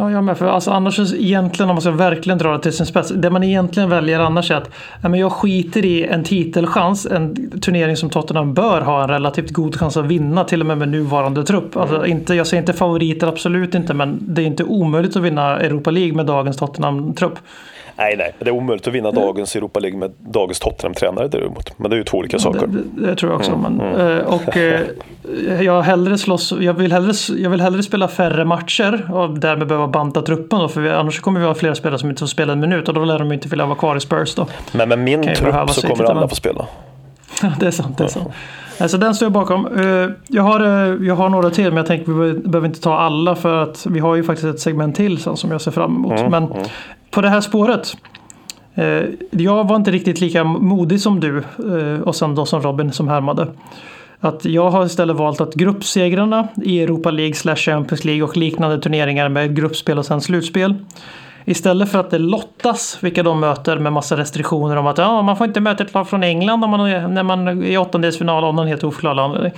Ja, jag med. För alltså, annars egentligen, om man ska verkligen dra det till sin spets. Det man egentligen väljer annars är att ja, men jag skiter i en titelchans. En turnering som Tottenham bör ha en relativt god chans att vinna. Till och med med nuvarande trupp. Alltså, inte, jag säger inte favoriter, absolut inte. Men det är inte omöjligt att vinna Europa League med dagens Tottenham-trupp. Nej, nej, det är omöjligt att vinna dagens Europa League med dagens Tottenham-tränare däremot. Men det är ju två olika saker. Det, det, tror jag också. Mm, Men, eh, och eh, jag, hellre slåss, jag, vill hellre, jag vill hellre spela färre matcher och därmed behöva banta truppen. Då, för vi, annars kommer vi ha flera spelare som inte får spela en minut och då lär de inte vilja vara kvar i Spurs. Då. Men med min trupp så kommer alla få spela. Ja, det är sant. Det är sant. Alltså, den står jag bakom. Eh, Jag har, eh, jag har några till men jag tänker vi be- behöver inte ta alla för att vi har ju faktiskt ett segment till sen som jag ser fram emot. Mm, men på det här spåret. eh, Jag var inte riktigt lika modig som du och sen då som Robin som härmade. Att jag har istället valt att gruppsegrarna i Europa League, slash Champions League och liknande turneringar med gruppspel och sen slutspel. Istället för att det lottas vilka de möter med massa restriktioner om att ja, man får inte möta ett lag från England om man är, när man är i åttondelsfinal av någon helt oförklarlig anledning.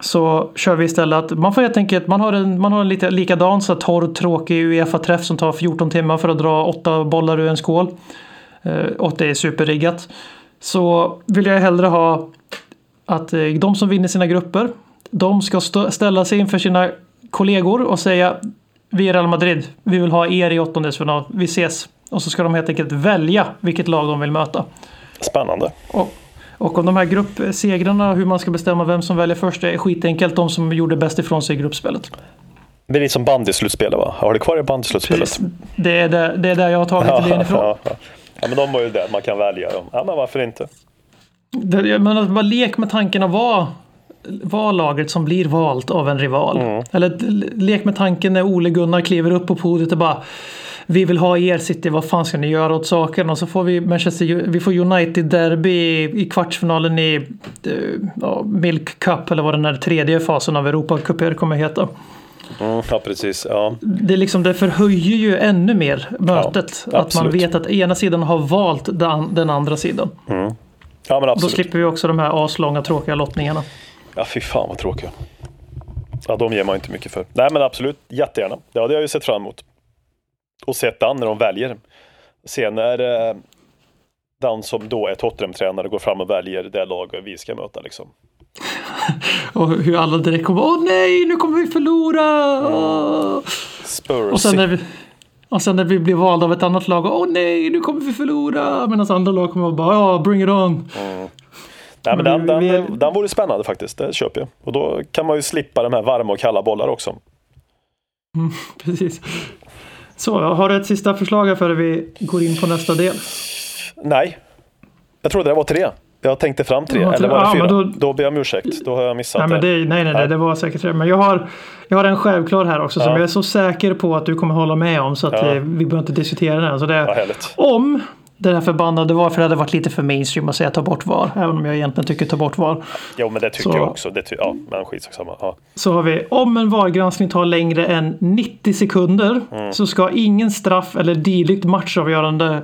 Så kör vi istället att man får helt enkelt, man har en, man har en lite likadan så här torr tråkig Uefa-träff som tar 14 timmar för att dra åtta bollar ur en skål. Eh, och det är superriggat. Så vill jag hellre ha att eh, de som vinner sina grupper, de ska stå, ställa sig inför sina kollegor och säga vi är Real Madrid, vi vill ha er i åttondelsfinal, vi ses. Och så ska de helt enkelt välja vilket lag de vill möta. Spännande. Och, och om de här gruppsegrarna, hur man ska bestämma vem som väljer först, det är skitenkelt. De som gjorde bäst ifrån sig i gruppspelet. Det är som bandyslutspelet va? Har du kvar det bandyslutspelet? Det är där, det är där jag har tagit idén ifrån. ja, ja. ja, men de var ju där man kan välja dem. Ja, men varför inte? Det, men att bara lek med tanken att vara, vara laget som blir valt av en rival. Eller l- lek med tanken när Ole Gunnar kliver upp på podiet och bara vi vill ha er City, vad fan ska ni göra åt saken? Och så får vi Manchester, vi får United Derby i, kvartsfinalen i ja, Milk Cup eller vad den här tredje fasen av Europacuper kommer heta. Mm, ja, precis. Ja. Det, liksom, det förhöjer ju ännu mer mötet. Ja, att man vet att ena sidan har valt den, den andra sidan. ja, men Då slipper vi också de här aslånga tråkiga lottningarna. Ja, fy fan vad tråkiga. Ja, de ger man inte mycket för. Nej, men absolut. Jättegärna. Det hade jag ju sett fram emot. Och sett den när de väljer. Se när eh, den som då är Tottenham-tränare går fram och väljer det lag vi ska möta. Liksom. Och hur alla direkt kommer Åh nej, nu kommer vi förlora! Spurs. Och sen när vi, och sen när vi blir valda av ett annat lag. Åh nej, nu kommer vi förlora! Medan andra lag kommer bara ja, bring it on. Nej, men den, den, vi- den, den vore spännande faktiskt. Det köper jag. Och då kan man ju slippa de här varma och kalla bollar också. Precis. Så, har du ett sista förslag här före vi går in på nästa del? Nej, jag trodde det var tre. Jag tänkte fram tre, Ja, tre. eller var det Ja, fyra? Då... då- ber jag om ursäkt. Då har jag missat Nej, men det, nej, nej, nej, Nej. det var säkert det. Men jag har, jag har en självklar här också som Ja. jag är så säker på att du kommer hålla med om så att Ja. vi behöver inte diskutera den. Så det, Ja, om den här förbannade VAR, för det hade varit lite för mainstream att säga ta bort VAR, även om jag egentligen tycker ta bort VAR. Jo, men det tycker Så- jag också. Det ty- ja, men skitsamma. Ja. Så har vi, om en VAR-granskning tar längre än 90 sekunder Mm. så ska ingen straff eller dylikt matchavgörande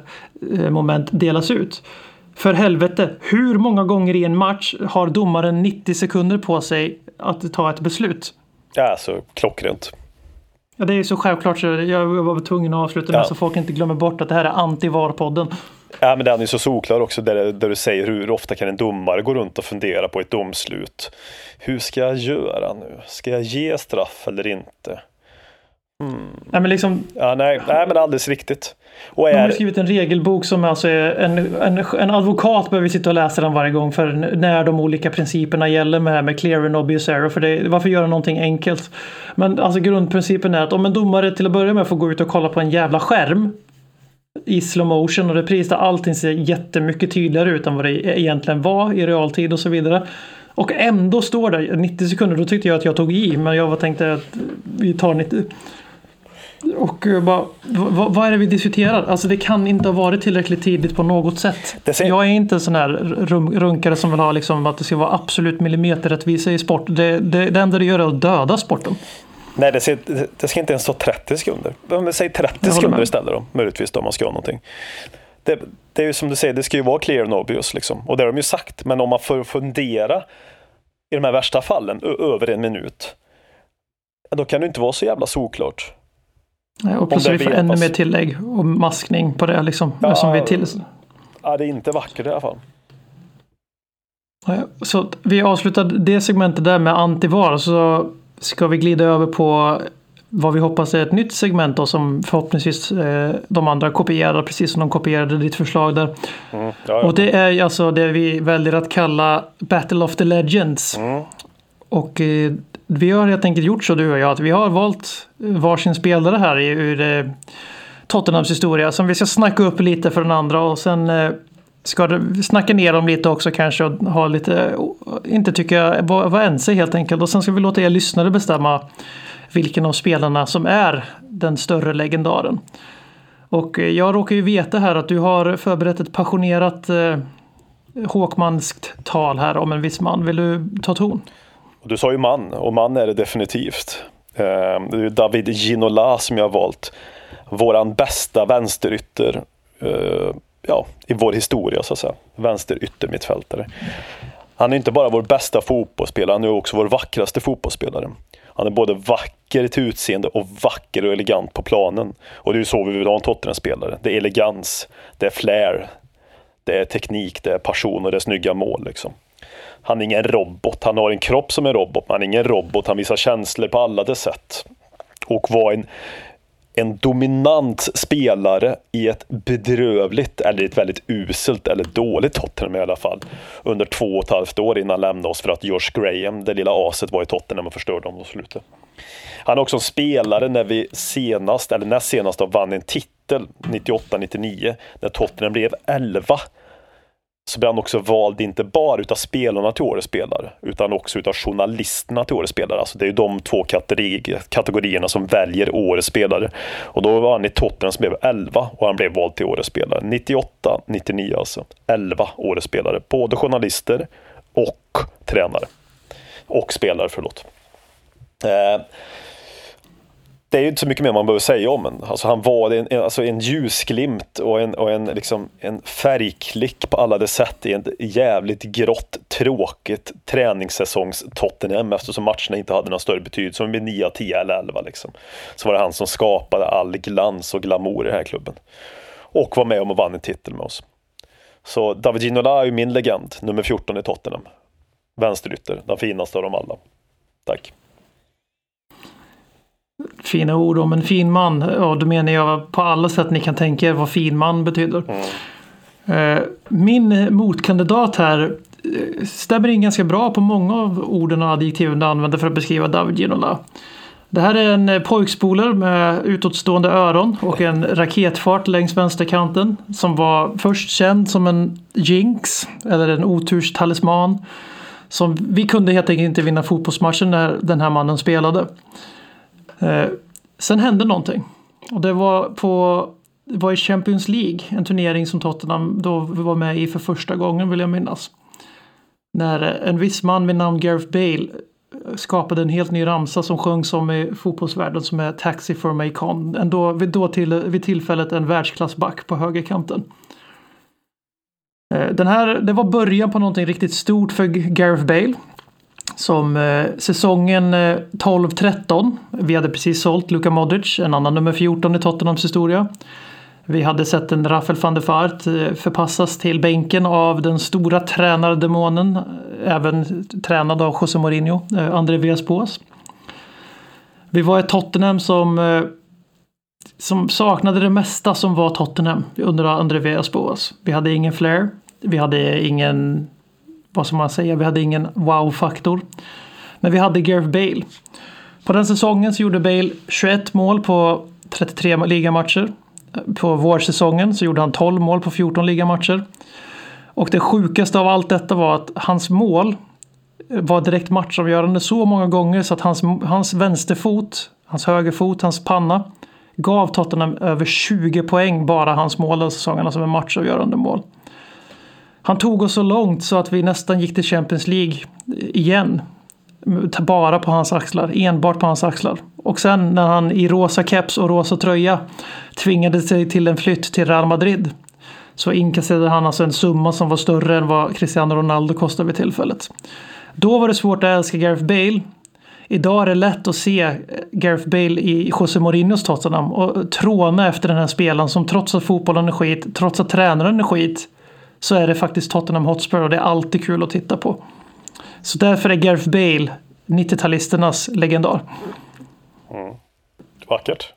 eh, moment delas ut. För helvete, hur många gånger i en match har domaren 90 sekunder på sig att ta ett beslut? Ja, alltså klockrent. Ja, det är ju så självklart så jag var tvungen att avsluta med Ja. så folk inte glömmer bort att det här är anti-VAR-podden. Ja, men den är så solklar också där, där du säger hur ofta kan en domare gå runt och fundera på ett domslut. Hur ska jag göra nu? Ska jag ge straff eller inte? Nej, men liksom, Ja, nej, nej men alldeles riktigt. Och de har är, skrivit en regelbok som alltså är en, en, en advokat behöver sitta och läsa den varje gång för när de olika principerna gäller med, med clear and obvious error. För det, varför göra någonting enkelt? Men alltså grundprincipen är att om en domare till att börja med får gå ut och kolla på en jävla skärm i slow motion och repris där allting ser jättemycket tydligare ut än vad det egentligen var i realtid och så vidare. Och ändå står det 90 sekunder, då tyckte jag att jag tog i men jag tänkte att vi tar 90. Och bara, vad, vad är det vi diskuterar? Alltså det kan inte ha varit tillräckligt tidigt på något sätt. Ser- Jag är inte en sån här runkare som vill ha liksom att det ska vara absolut millimeterrättvisa i sport. Det, det, det enda det gör är att döda sporten. Nej, det, ser, det ska inte ens stå 30 sekunder. Säg 30 håller sekunder istället då, möjligtvis då, om man ska ha någonting. Det, det är ju som du säger, det ska ju vara clear and obvious liksom. Och det har de ju sagt. Men om man får fundera i de här värsta fallen över en minut. Då kan det inte vara så jävla solklart. Eh, Och plus vi får ännu mer tillägg och maskning på det liksom. Ja. Som vi till, Ja, det är inte vackert i alla fall. Så vi avslutar det segmentet där med antivar så ska vi glida över på vad vi hoppas är ett nytt segment då som förhoppningsvis eh, de andra kopierar precis som de kopierade ditt förslag där. Mm, ja, ja. Och det är alltså det vi väljer att kalla Battle of the Legends. Mm. Och eh, vi har helt enkelt gjort så du och jag att vi har valt varsin spelare här i- ur eh, Tottenhams historia som vi ska snacka upp lite för den andra och sen eh, ska du snacka ner dem lite också kanske och ha lite, inte tycka, vara var ense helt enkelt. Och sen ska vi låta er lyssnare bestämma vilken av spelarna som är den större legendaren. Och eh, jag råkar ju veta här att du har förberett ett passionerat eh, Håkmanskt tal här om en viss man. Vill du ta ton? Du sa ju man, och man är det definitivt. Eh, Det är David Ginola som jag har valt. Våran bästa vänsterytter eh, ja, i vår historia så att säga. Vänsteryttermittfältare. Han är inte bara vår bästa fotbollsspelare, han är också vår vackraste fotbollsspelare. Han är både vacker till utseende och vacker och elegant på planen. Och det är ju så vi vill ha en Tottenham-spelare. Det är elegans, det är flair, det är teknik, det är passion och det är snygga mål. Liksom. Han är ingen robot. Han har en kropp som en robot, men han är ingen robot. Han visar känslor på alla dess sätt. Och var en, en dominant spelare i ett bedrövligt, eller ett väldigt uselt eller dåligt Tottenham i alla fall. Under två och ett halvt år innan han lämnade oss för att George Graham, det lilla aset, var i Tottenham och förstörde dem på slutet. Han är också en spelare när vi senast, eller näst senast, då, vann en titel 98-99 när Tottenham blev 11 så blir han också vald inte bara utav spelarna till årets spelare utan också utav journalisterna till årets spelare. Alltså det är ju de två kategori kategorierna som väljer årets spelare. Och då var han i Tottenham som blev 11 och han blev vald till årets spelare. 98, 99 alltså. 11 årets spelare. Både journalister och tränare. Och spelare, förlåt. Eh, det är ju inte så mycket mer man behöver säga om en. Alltså han var en, en, alltså en ljusglimt och en, och en, liksom, en färgklick på alla de sätt i en jävligt grått, tråkigt träningssäsongs Tottenham eftersom matcherna inte hade någon större betydelse. Som vid 9, 10 eller 11 liksom. Så var det han som skapade all glans och glamour i den här klubben. Och var med om att vann en titel med oss. Så David Ginola är ju min legend, nummer 14 i Tottenham. Vänsterytter, den finaste av dem alla. Tack. Fina ord om en fin man. Och då menar jag på alla sätt ni kan tänka er vad fin man betyder. Eh, Min motkandidat här eh, stämmer in ganska bra på många av orden och adjektiven du använder för att beskriva David Ginola. Det här är en eh, pojkspoler med utåtstående öron och en raketfart längs vänsterkanten som var först känd som en jinx eller en oturstalisman. Som vi kunde helt enkelt inte vinna fotbollsmatchen när den här mannen spelade. Eh, sen hände någonting. Och det var på det var i Champions League, en turnering som Tottenham då var med i för första gången vill jag minnas. När en viss man vid namn Gareth Bale eh, skapade en helt ny ramsa som sjöngs om i fotbollsvärlden som är Taxi for Macon. Ändå vid, då till, vid tillfället en världsklassback på högerkanten. Eh, den här, det var början på någonting riktigt stort för Gareth Bale. Som eh, säsongen eh, 12-13, vi hade precis sålt Luka Modric, en annan nummer 14 i Tottenhams historia. Vi hade sett en Rafael van der Vaart eh, förpassas till bänken av den stora tränardemonen, eh, även tränad av José Mourinho, eh, André Villas-Boas. Vi var ett Tottenham som, eh, som saknade det mesta som var Tottenham under André Villas-Boas. Vi hade ingen flair, vi hade ingen, vad ska man säga, vi hade ingen wow-faktor. Men vi hade Gareth Bale. På den säsongen så gjorde Bale 21 mål på 33 ligamatcher. På vårsäsongen så gjorde han 12 mål på 14 ligamatcher. Och det sjukaste av allt detta var att hans mål var direkt matchavgörande så många gånger så att hans, hans vänsterfot, hans högerfot, hans panna gav Tottenham över 20 poäng bara hans mål den säsongen, alltså med matchavgörande mål. Han tog oss så långt så att vi nästan gick till Champions League igen bara på hans axlar, enbart på hans axlar. Och sen när han i rosa keps och rosa tröja tvingade sig till en flytt till Real Madrid så inkasserade han alltså en summa som var större än vad Cristiano Ronaldo kostade vid tillfället. Då var det svårt att älska Gareth Bale. Idag är det lätt att se Gareth Bale i José Mourinhos Tottenham och tråna efter den här spelaren som trots att fotbollen är skit, trots att tränaren är skit, så är det faktiskt Tottenham Hotspur och det är alltid kul att titta på. Så därför är Gareth Bale 90-talisternas legendar. Mm. Vackert.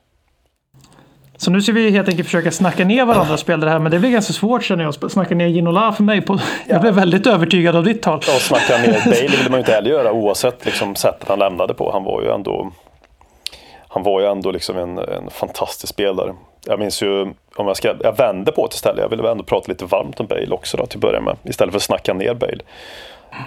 Så nu ska vi helt enkelt försöka snacka ner varandra spelare här, men det blir ganska svårt känner jag. Snacka ner Ginola för mig. På, ja. Jag blev väldigt övertygad av ditt tal. Ja, snacka ner Bale vill man ju inte heller göra oavsett liksom, sättet han lämnade på. Han var ju ändå, han var ju ändå liksom en, en fantastisk spelare. Jag minns ju, om jag, ska, jag vänder på det istället, jag vill ändå prata lite varmt om Bale också då, till att börja med. Istället för att snacka ner Bale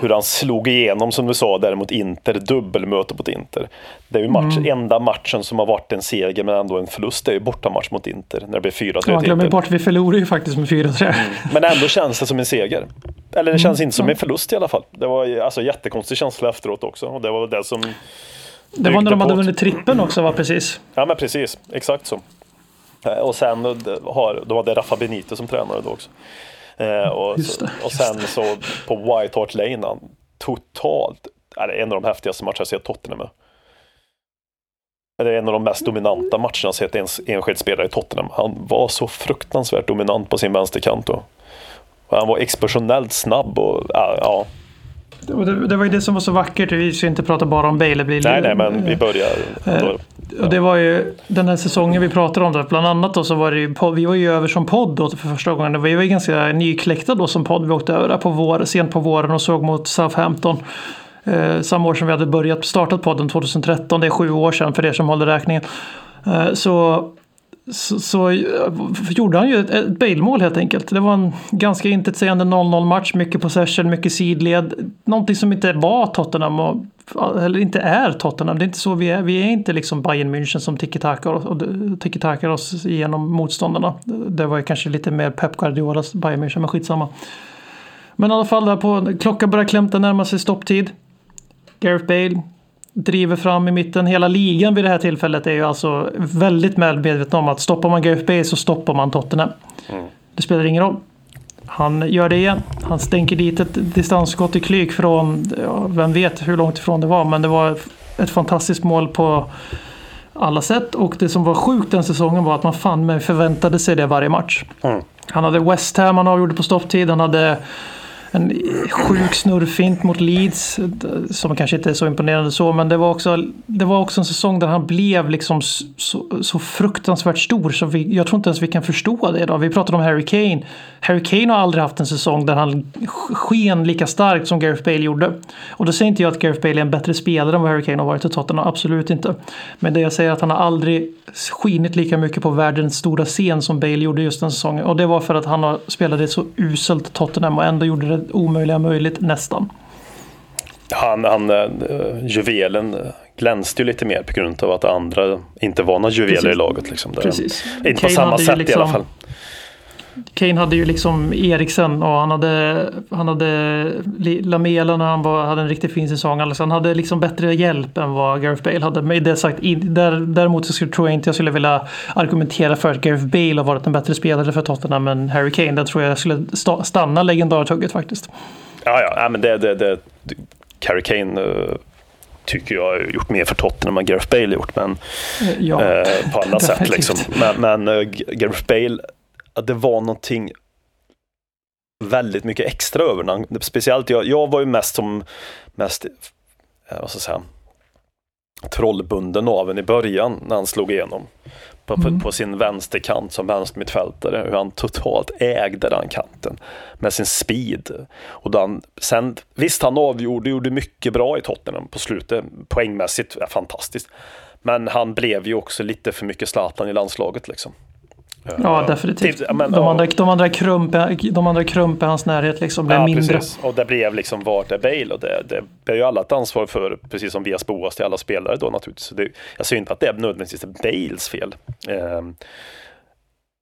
hur han slog igenom som du sa där mot Inter, dubbelmöte mot Inter. Det är ju match, mm. enda matchen som har varit en seger men ändå en förlust, det är ju bortamatch mot Inter när det blir 4-3 Ja, glömmer bort, vi förlorade ju faktiskt med 4-3. Mm. Men ändå känns det som en seger. Eller det känns mm. inte som en förlust i alla fall. Det var alltså jättekonstig känsla efteråt också och det var det som Det var när de hade vunnit trippen också va, precis? Ja men precis, exakt så. Eh, och sen har, då var det Rafa Benito som tränare då också. Eh, och, det, och sen så på White Hart Lane, han totalt, är det en av de häftigaste matcherna jag sett Tottenham med. Det är en av de mest dominanta matcherna jag sett en enskild spelare i Tottenham. Han var så fruktansvärt dominant på sin vänsterkant. Och, och han var explosionellt snabb och ja, det, det, var ju det som var så vackert. Vi ska inte prata bara om Bale. Blir, nej, nej, men vi börjar. Eh, och det var ju den här säsongen vi pratade om. Då, bland annat då så var det ju, vi var ju över som podd då för första gången. Vi var ju ganska nykläckta då som podd. Vi åkte över där på vår, sent på våren och såg mot Southampton. Eh, samma år som vi hade börjat startat podden 2013. Det är sju år sedan för er som håller räkningen. Eh, så så, så eh, gjorde han ju ett, ett Bale-mål helt enkelt. Det var en ganska intetsägande 0-0 match, mycket possession, mycket sidled. Någonting som inte var Tottenham, och, eller inte är Tottenham. Det är inte så vi är. Vi är inte liksom Bayern München som tiki-takar oss igenom motståndarna. Det var ju kanske lite mer Pep Guardiolas Bayern München, men skitsamma. Men i alla fall, där på, klockan börjar klämta närma sig stopptid. Gareth Bale driver fram i mitten. Hela ligan vid det här tillfället är ju alltså väldigt väl medveten om att stoppar man Bale så stoppar man Tottenham. Mm. Det spelar ingen roll. Han gör det igen. Han stänker dit ett distansskott i klyk från, ja, vem vet hur långt ifrån det var, men det var ett fantastiskt mål på alla sätt. Och det som var sjukt den säsongen var att man fan med förväntade sig det varje match. Mm. Han hade West Ham han avgjorde på stopptid. Han hade en sjuk snurrfint mot Leeds. Som kanske inte är så imponerande så, men det var också, det var också en säsong där han blev liksom så, så fruktansvärt stor. Så vi, jag tror inte ens vi kan förstå det idag. Vi pratade om Harry Kane. Harry Kane har aldrig haft en säsong där han sken lika starkt som Gareth Bale gjorde. Och då säger inte jag att Gareth Bale är en bättre spelare än vad Harry Kane har varit i Tottenham. Absolut inte. Men det jag säger är att han har aldrig skinit lika mycket på världens stora scen som Bale gjorde just den säsongen. Och det var för att han spelade så uselt Tottenham och ändå gjorde det omöjliga möjligt nästan. Han, han uh, juvelen glänste ju lite mer på grund av att andra inte var några juveler Precis. i laget. Liksom. Precis. Inte Kane på samma sätt liksom, i alla fall. Kane hade ju liksom Eriksen och han hade, han hade Lamela när han var, hade en riktigt fin säsong. Alltså han hade liksom bättre hjälp än vad Gareth Bale hade. Med det sagt, där, däremot så tror jag inte jag skulle vilja argumentera för att Gareth Bale har varit en bättre spelare för Tottenham än Harry Kane. Där tror jag skulle stanna legendartugget faktiskt. Ja, ja, men det, det, det Harry Kane uh, tycker jag har gjort mer för Tottenham än Gareth Bale gjort. Men, Ja, eh, på alla sätt liksom. Men, men eh, Gareth Bale, att det var någonting väldigt mycket extra över han, Speciellt jag, jag var ju mest som mest, eh, vad ska jag säga, trollbunden av en i början när han slog igenom. På, Mm. på, på sin vänsterkant som vänstermittfältare, hur han totalt ägde den kanten med sin speed. Och han, sen, visst, han avgjorde gjorde mycket bra i Tottenham på slutet, poängmässigt ja, fantastiskt. Men han blev ju också lite för mycket Zlatan i landslaget liksom. Ja, Eh, definitivt. ja, men, de, andra, de, andra krump, de andra krump i hans närhet liksom blev Ja, mindre. precis. Och det blev liksom vart är Bale och det, det bär ju alla ett ansvar för, precis som Vias Boas till alla spelare då naturligtvis. Så det, jag ser inte att det är nödvändigtvis Bales fel. Ehm,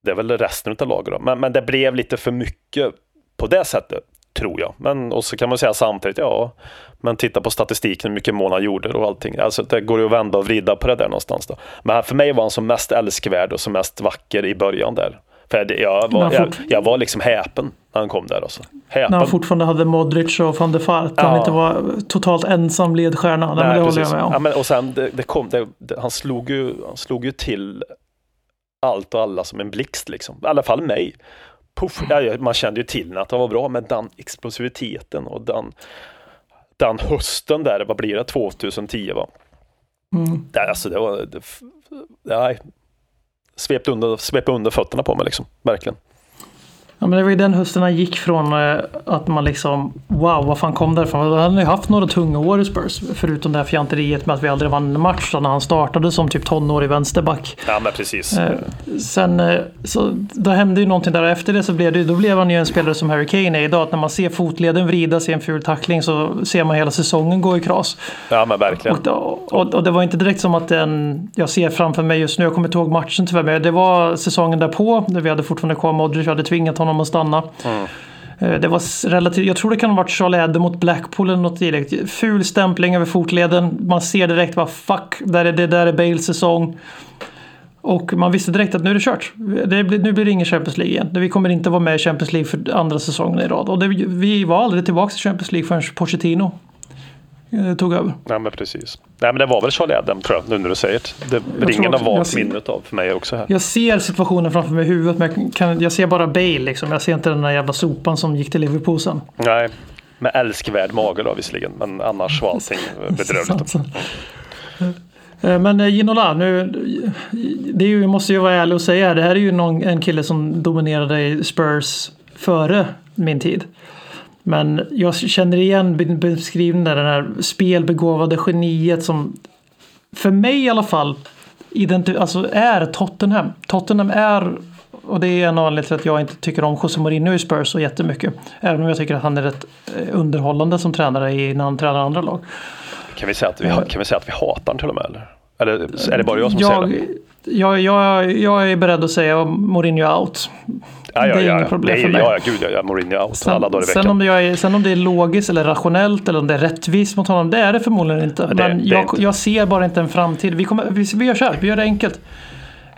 det är väl resten av laget då. Men, men det blev lite för mycket på det sättet, tror jag. Men och så kan man säga samtidigt, ja, men titta på statistiken, hur mycket mål han gjorde och allting. Alltså det går ju att vända och vrida på det där någonstans då. Men för mig var han som mest älskvärd och som mest vacker i början där. För jag, var, jag, jag var liksom häpen när han kom där alltså. Häpen. När han fortfarande hade Modric och van der Fart. Ja. Han inte var totalt ensam ledstjärna. Nej, men det håller jag med om. Ja, men, och sen det, det kom, det, han, slog ju, han slog ju till allt och alla som en blixt liksom. I alla fall mig. Puff, ja, man kände ju till att han var bra, men den explosiviteten och den, den hösten där, vad blir det, 2010 va? Mm. Det, alltså det var, det, nej, svepte under, svepte under fötterna på mig liksom, verkligen. Ja, men det var ju den hösten han gick från eh, att man liksom wow, vad fan kom därifrån? Han hade ju haft några tunga år i Spurs. Förutom det här fjanteriet med att vi aldrig vann en match när han startade som typ tonårig vänsterback. Ja men precis. Eh, sen eh, så då hände ju någonting där efter det så blev det, då blev han ju en spelare som Harry Kane är idag. Att när man ser fotleden vridas i en ful tackling så ser man hela säsongen gå i kras. Ja men verkligen. Och, och, och det var inte direkt som att den jag ser framför mig just nu, jag kommer inte ihåg matchen tyvärr, men det var säsongen därpå, där vi hade fortfarande kvar Modric, vi hade tvingat honom att stanna. Mm. Det var relativt, jag tror det kan ha varit Charlie Adam mot Blackpool eller något direkt. Ful stämpling över fotleden. Man ser direkt bara fuck, där är det där är Bales säsong. Och man visste direkt att nu är det kört. Det blir, nu blir det ingen Champions League igen. Vi kommer inte vara med i Champions League för andra säsongen i rad. Och det, vi var aldrig tillbaka i Champions League förrän Pochettino tog över. Ja men precis. Nej men det var väl Charlie Adam tror jag, nu när du säger det. Det ringen har ser- minnet av för mig också här. Jag ser situationen framför mig i huvudet men jag, kan, jag ser bara Bale liksom. Jag ser inte den där jävla sopan som gick till Liverpool sen. Nej, med älskvärd mage då visserligen, men annars var allting bedrövligt. Eh, Men eh, Ginola, nu, det är ju, måste ju vara ärlig och säga, det här är ju någon, en kille som dominerade i Spurs före min tid. Men jag känner igen be- beskrivningen där, den här spelbegåvade geniet som för mig i alla fall alltså är Tottenham. Tottenham är, och det är en anledning till att jag inte tycker om José Mourinho i Spurs så jättemycket. Även om jag tycker att han är rätt eh, underhållande som tränare i, när han tränar andra lag. Kan vi säga att vi, ha- kan vi säga att vi hatar den till och med eller? Eller är det bara jag som säger jag, det? Jag, jag, jag är beredd att säga Mourinho out. Ja, ja, det är ja, inget problem är, för mig. Ja, gud ja, Mourinho out alla dagar i sen, veckan. om det är, sen om det är logiskt eller rationellt eller om det är rättvist mot honom, det är det förmodligen inte. det- Men det jag, inte. jag ser bara inte en framtid. Vi, kommer, vi, vi gör så här, vi gör det enkelt.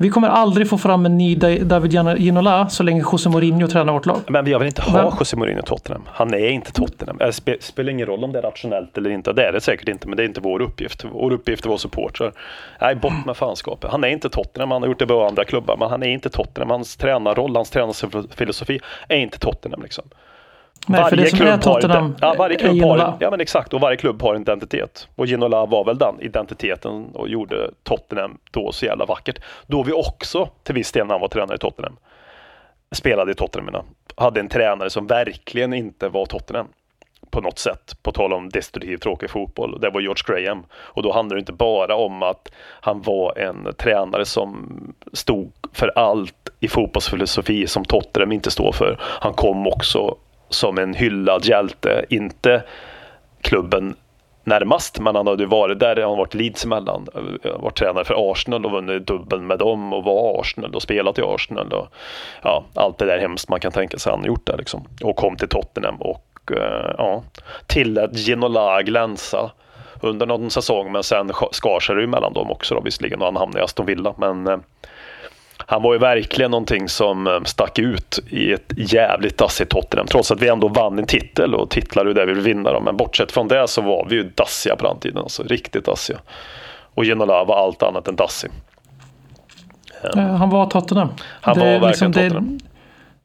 Vi kommer aldrig få fram en ny Da- David Ginola så länge José Mourinho tränar vårt lag. Men jag vill inte ha Vem? José Mourinho i Tottenham. Han är inte Tottenham. Det spe, spelar ingen roll om det är rationellt eller inte. Det är det säkert inte, men det är inte vår uppgift. Vår uppgift är att vara supportrar. Nej, bort med fanskapet. Han är inte Tottenham. Han har gjort det i andra klubbar, men han är inte Tottenham. Hans tränarroll, hans tränarfilosofi är inte Tottenham liksom. Nej, är Tottenham har, ja, varje klubb har, ja men exakt, och varje klubb har en identitet. Och Ginola var väl den identiteten och gjorde Tottenham då så jävla vackert. Då vi också till viss del när han var tränare i Tottenham spelade i Tottenham, hade en tränare som verkligen inte var Tottenham på något sätt, på tal om destruktiv tråkig fotboll. Det var George Graham. Och då handlar det inte bara om att han var en tränare som stod för allt i fotbollsfilosofi som Tottenham inte står för. Han kom också som en hyllad hjälte, inte klubben närmast, men han hade varit där, han har varit Leeds emellan, varit tränare för Arsenal och vunnit dubbeln med dem och var Arsenal och spelat i Arsenal och ja, allt det där hemskt man kan tänka sig han har gjort där liksom. Och kom till Tottenham och eh, ja, tillät Ginola glänsa under någon säsong, men sen skar sig det ju mellan dem också då visserligen och han hamnade i Aston Villa, men eh, han var ju verkligen någonting som eh, stack ut i ett jävligt dassigt Tottenham. Trots att vi ändå vann en titel och titlar är det vi vill vinna. Dem. Men bortsett från det så var vi ju dassiga på den tiden. Alltså, riktigt dassiga. Och Ginola var allt annat än dassig. Eh, Han var Tottenham. Han var är verkligen det, Tottenham. det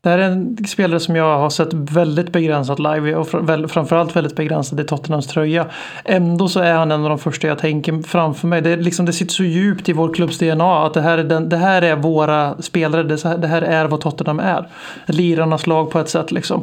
det här är en spelare som jag har sett väldigt begränsat live och framförallt väldigt begränsad i Tottenhams tröja. Ändå så är han en av de första jag tänker framför mig. Det, är liksom, det sitter så djupt i vår klubbs DNA att det här är, den, det här är våra spelare. Det, här- det här är vad Tottenham är. Lirarnas lag på ett sätt liksom.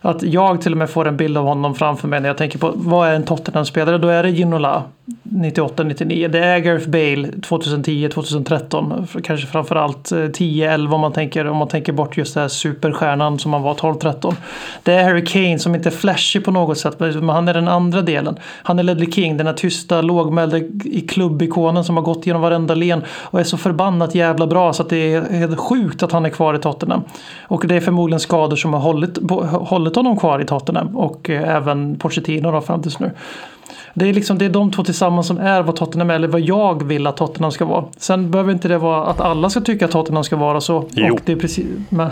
Att jag till och med får en bild av honom framför mig när jag tänker på vad är en Tottenham-spelare? Då är det Ginola 98-99. Det är Gareth Bale 2010-2013. Kanske framförallt eh, 10-11 om man tänker om man tänker bort just det här superstjärnan som han var 12-13. Det är Harry Kane som inte är flashig på något sätt men han är den andra delen. Han är Ledley King, den här tysta lågmälda i klubbikonen som har gått genom varenda len och är så förbannat jävla bra så att det är helt sjukt att han är kvar i Tottenham. Och det är förmodligen skador som har hållit, hållit honom kvar i Tottenham och eh, även Pochettino då fram tills nu. Det är, liksom, det är de två tillsammans som är vad Tottenham är, eller vad jag vill att Tottenham ska vara. Sen behöver inte det vara att alla ska tycka att Tottenham ska vara så. Jo. Och det är precis, men,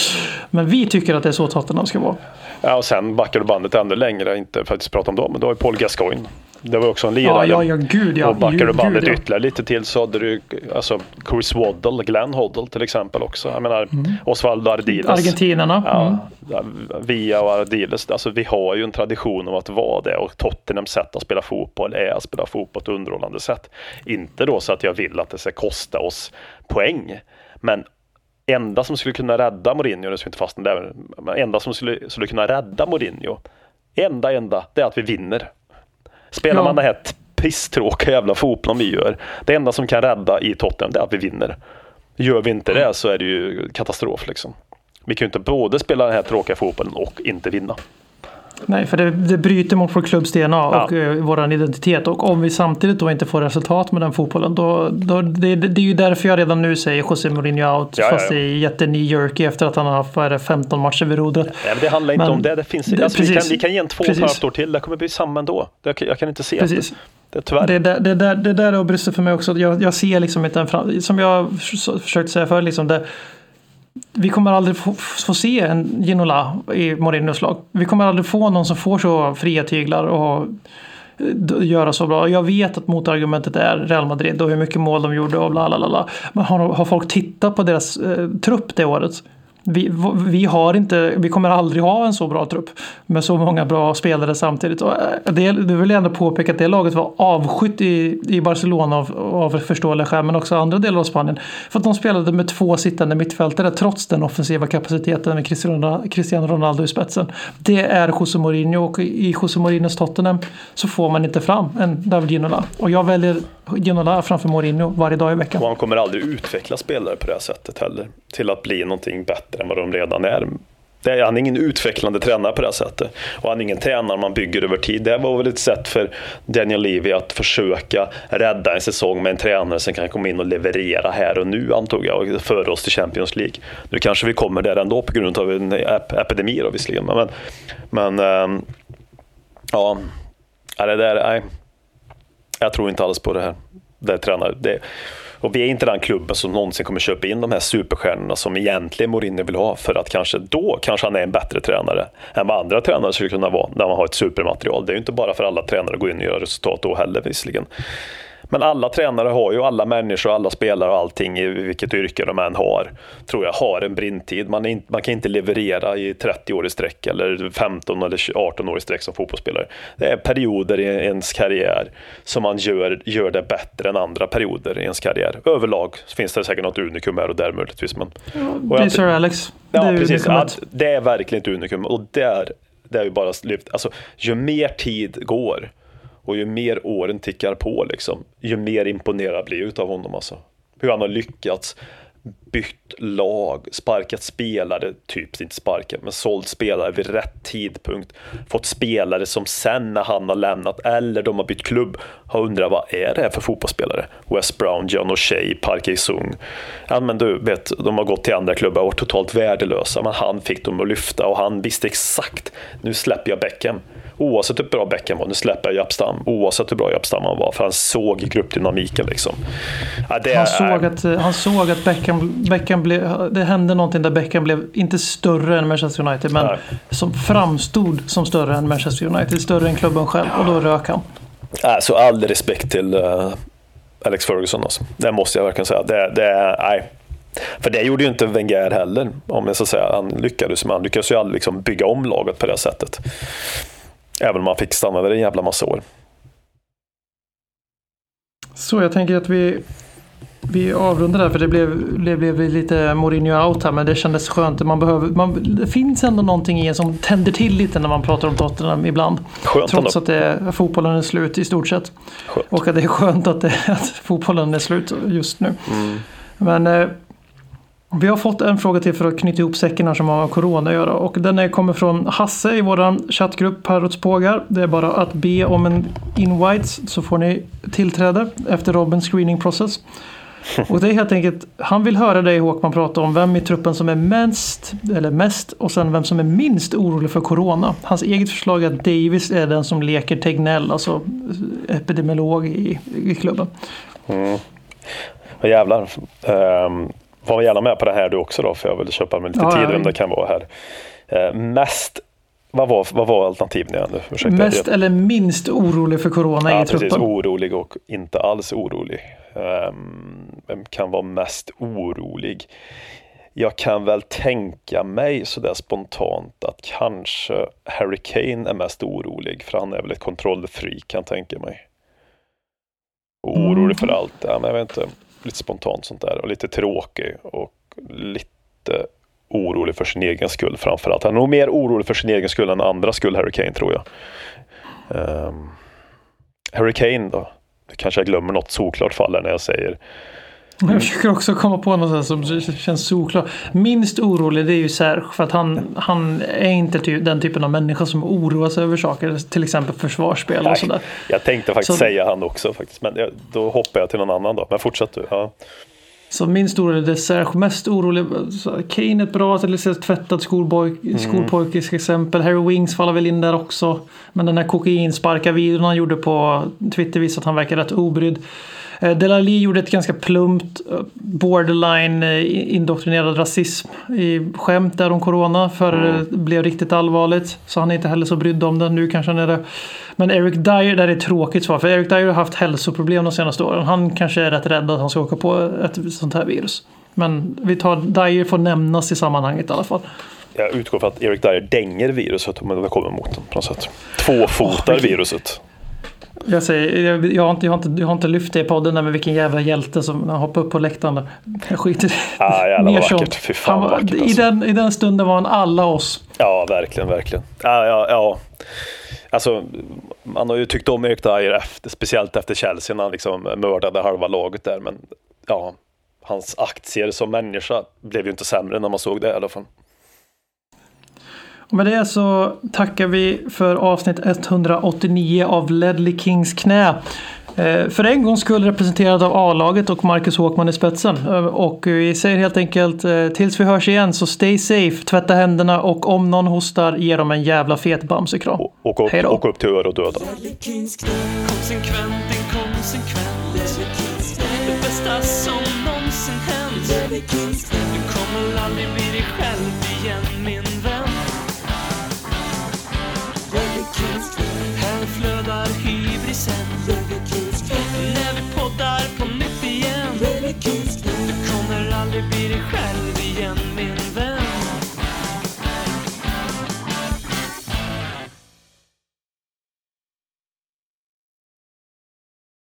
men vi tycker att det är så Tottenham ska vara. Ja, och sen backar du bandet ännu längre, inte för att prata om dem, men då har ju Paul Gascoigne. Det var också en lirare. ja, ja, gud ja. och backar du bandet gud, ytterligare lite till så hade du alltså Chris Waddle, Glenn Hoddle till exempel också. Jag menar Osvaldo Ardiles. Argentinarna. Ja, Mm. Via och Ardiles. Alltså, vi har ju en tradition av att vara det och Tottenhams sätt att spela fotboll är att spela fotboll på ett underhållande sätt. Inte då så att jag vill att det ska kosta oss poäng. Men enda som skulle kunna rädda Mourinho, det ska vi inte fastna där, men enda som skulle, skulle kunna rädda Mourinho, enda, enda, det är att vi vinner. Spelar Ja. man den här pisstråkiga jävla fotbollen vi gör, det enda som kan rädda i Tottenham det är att vi vinner. Gör vi inte det så är det ju katastrof liksom. Vi kan ju inte både spela den här tråkiga fotbollen och inte vinna. Nej, för det, det bryter mot vår klubbs DNA och Ja. eh, vår identitet. Och om vi samtidigt då inte får resultat med den fotbollen, då, då det, det är ju därför jag redan nu säger José Mourinho out. Ja, ja, fast ja. det är jätte-knee-jerky efter att han har haft vad är det, 15 matcher vid rodret. Nej, men det handlar inte Men- om det. det, finns, det- alltså, vi, kan, precis. vi kan ge en två och ett Precis. halvt år till. Det kommer bli samma ändå. Det, jag kan inte se Precis. det. det. Tyvärr. Det, där, det, där, det där har brustit för mig också. Jag, jag ser liksom inte en fram, Som jag försökt säga förr, liksom det, vi kommer aldrig få, få se en Ginola i Mourinhos lag. Vi kommer aldrig få någon som får så fria tyglar och eh, göra så bra. Jag vet att motargumentet är Real Madrid och hur mycket mål de gjorde och bla bla bla, bla. Men har, har folk tittat på deras eh, trupp det året? Vi, vi, har inte, vi kommer aldrig ha en så bra trupp med så många bra spelare samtidigt. Och eh, det, det vill jag ändå påpeka att det laget var avskytt i, i Barcelona av, av förståeliga skäl men också andra delar av Spanien. För att de spelade med två sittande mittfältare trots den offensiva kapaciteten med Cristiano Ronaldo i spetsen. Det är José Mourinho och i José Mourinhos Tottenham så får man inte fram en David Ginola. Och jag väljer Ginola framför Mourinho varje dag i veckan. Och han kommer aldrig utveckla spelare på det här sättet heller. Till att bli någonting bättre än vad de redan är. Det han är ingen utvecklande tränare på det här sättet. Och han är ingen tränare man bygger över tid. Det var väl ett sätt för Daniel Levy att försöka rädda en säsong med en tränare som kan komma in och leverera här och nu antog jag. Och föra oss till Champions League. Nu kanske vi kommer där ändå på grund av en ep epidemi då visserligen. Men, men ehm, ja, Ja, det där, nej. Jag tror inte alls på det här. Det är tränare. Det, och vi är inte den klubben som någonsin kommer köpa in de här superstjärnorna som egentligen Mourinho vill ha för att kanske då kanske han är en bättre tränare än vad andra tränare skulle kunna vara när man har ett supermaterial. Det är ju inte bara för alla tränare att gå in och göra resultat då heller visserligen. Men alla tränare har ju, alla människor, alla spelare och allting i vilket yrke de än har, tror jag har en brintid. Man, är inte, man kan inte leverera i 30 år i sträck eller 15 eller 18 år i sträck som fotbollsspelare. Det är perioder i ens karriär som man gör, gör det bättre än andra perioder i ens karriär. Överlag finns det säkert något unikum här och där möjligtvis. Men, och Det är Alex. Ja, det är precis. Ja, det är verkligen ett unikum. Och där, där vi bara lyft, alltså, ju mer tid går och ju mer åren tickar på, liksom, ju mer imponerad blir jag av honom. Alltså. Hur han har lyckats bytt lag, sparkat spelare, typ inte sparkat, men sålt spelare vid rätt tidpunkt. Fått spelare som sen när han har lämnat eller de har bytt klubb har undrat vad är det här för fotbollsspelare? West Brown, John O'Shea, Park Sung. Ja men du vet, de har gått till andra klubbar och varit totalt värdelösa, men han fick dem att lyfta och han visste exakt, nu släpper jag Beckham. Oavsett hur bra Beckham var, nu släpper jag Japp Stam. Oavsett hur bra Japp Stam han var, för han såg gruppdynamiken liksom. Ja, det Han såg, att, han såg att Beckham Beckham, blev, det hände någonting där Beckham blev inte större än Manchester United men Nej. som framstod som större än Manchester United, större än klubben själv och då rök han. Nej, så all respekt till eh, Alex Ferguson. Alltså. Det måste jag verkligen säga. Det, det, nej. För det gjorde ju inte Wenger heller. Om jag så säga. Han lyckades, men han lyckades ju aldrig liksom bygga om laget på det sättet. Även om han fick stanna där en jävla massa år. Så jag tänker att vi, vi avrundar där för det blev, det blev lite Mourinho out här men det kändes skönt. Man behöver, man, det finns ändå någonting i en som tänder till lite när man pratar om Tottenham ibland. Skönt Trots ändå. att det, fotbollen är slut i stort sett. Skönt. Och att det är skönt att, det, att fotbollen är slut just nu. Mm. Men eh, vi har fått en fråga till för att knyta ihop säcken här som har med corona att göra. Och den är, kommer från Hasse i vår chattgrupp Parrots pågar. Det är bara att be om en invite så får ni tillträde efter Robins screening process. Och det är helt enkelt, han vill höra dig Håkman prata om vem i truppen som är mest, eller mest och sen vem som är minst orolig för corona. Hans eget förslag är att Davis är den som leker Tegnell, alltså epidemiolog i, i klubben. Vad jävlar. Um, var gärna med på det här du också då, för jag vill köpa mig lite Ja, tid ja. om det kan vara här. Eh, mest, vad var, vad var alternativen igen nu? Ursäkta. Mest eller minst orolig för corona Ja, i truppen. precis. Orolig och inte alls orolig. Ehm, vem kan vara mest orolig? Jag kan väl tänka mig sådär spontant att kanske Harry Kane är mest orolig för han är väl ett kontrollfreak kan jag tänka mig. Orolig Mm. för allt. Ja, men jag vet inte. Lite spontant sånt där och lite tråkig och lite orolig för sin egen skull framförallt. Han är nog mer orolig för sin egen skull än andra skull, Harry Kane tror jag. Um, Harry Kane då? Kanske jag glömmer något såklart fall när jag säger. Jag försöker också komma på något som känns såklart. Minst orolig det är ju Serge för att han, han är inte ty den typen av människa som oroar sig över saker. Till exempel försvarsspel Nej, och sådär. Jag tänkte faktiskt Så- säga han också faktiskt, men jag, då hoppar jag till någon annan då. Men fortsätt du. Ja. Så minst orolig det är Serge. Mest orolig. Kane är ett bra exempel tvättad skolboy, Mm. exempel. Harry Wings faller väl in där också. Men den här kokainsparka-videon han gjorde på Twitter visar att han verkar rätt obrydd. Eh, Delali gjorde ett ganska plumpt eh, borderline eh, indoktrinerad rasism i skämt där om corona för Mm. det blev riktigt allvarligt. Så han är inte heller så brydd om det. Nu kanske han är det. Men Eric Dyer, där är ett tråkigt svar. För Eric Dyer har haft hälsoproblem de senaste åren. Han kanske är rätt rädd att han ska åka på ett sånt här virus. Men vi tar Dyer får nämnas i sammanhanget i alla fall. Jag utgår från att Eric Dyer dänger viruset om det kommer mot dem på något sätt. Tvåfotar vilken- viruset. Jag, säger, jag, jag, har inte, jag, har inte, jag har inte lyft det i podden där med vilken jävla hjälte som hoppar upp på läktaren. där. Jag skiter i det. Ah, jävlar vad vackert. Fy fan vad vackert i, alltså. den, I den stunden var han alla oss. Ja, verkligen, verkligen. Ja, ja, ja. Alltså, man har ju tyckt om Dyer, efter, speciellt efter Chelsea när han liksom mördade halva laget där. Men ja, hans aktier som människa blev ju inte sämre när man såg det i alla fall. Och med det så tackar vi för avsnitt 189 av Ledley Kings knä. Eh, För en gång skull representerad av A-laget och Marcus Håkman i spetsen. Eh, Och vi säger helt enkelt eh, tills vi hörs igen så stay safe, tvätta händerna och om någon hostar ge dem en jävla fet bamsekram. Och, och, upp, och upp till ör och döda. Det bästa som någonsin hänt aldrig bli dig själv? igen min vän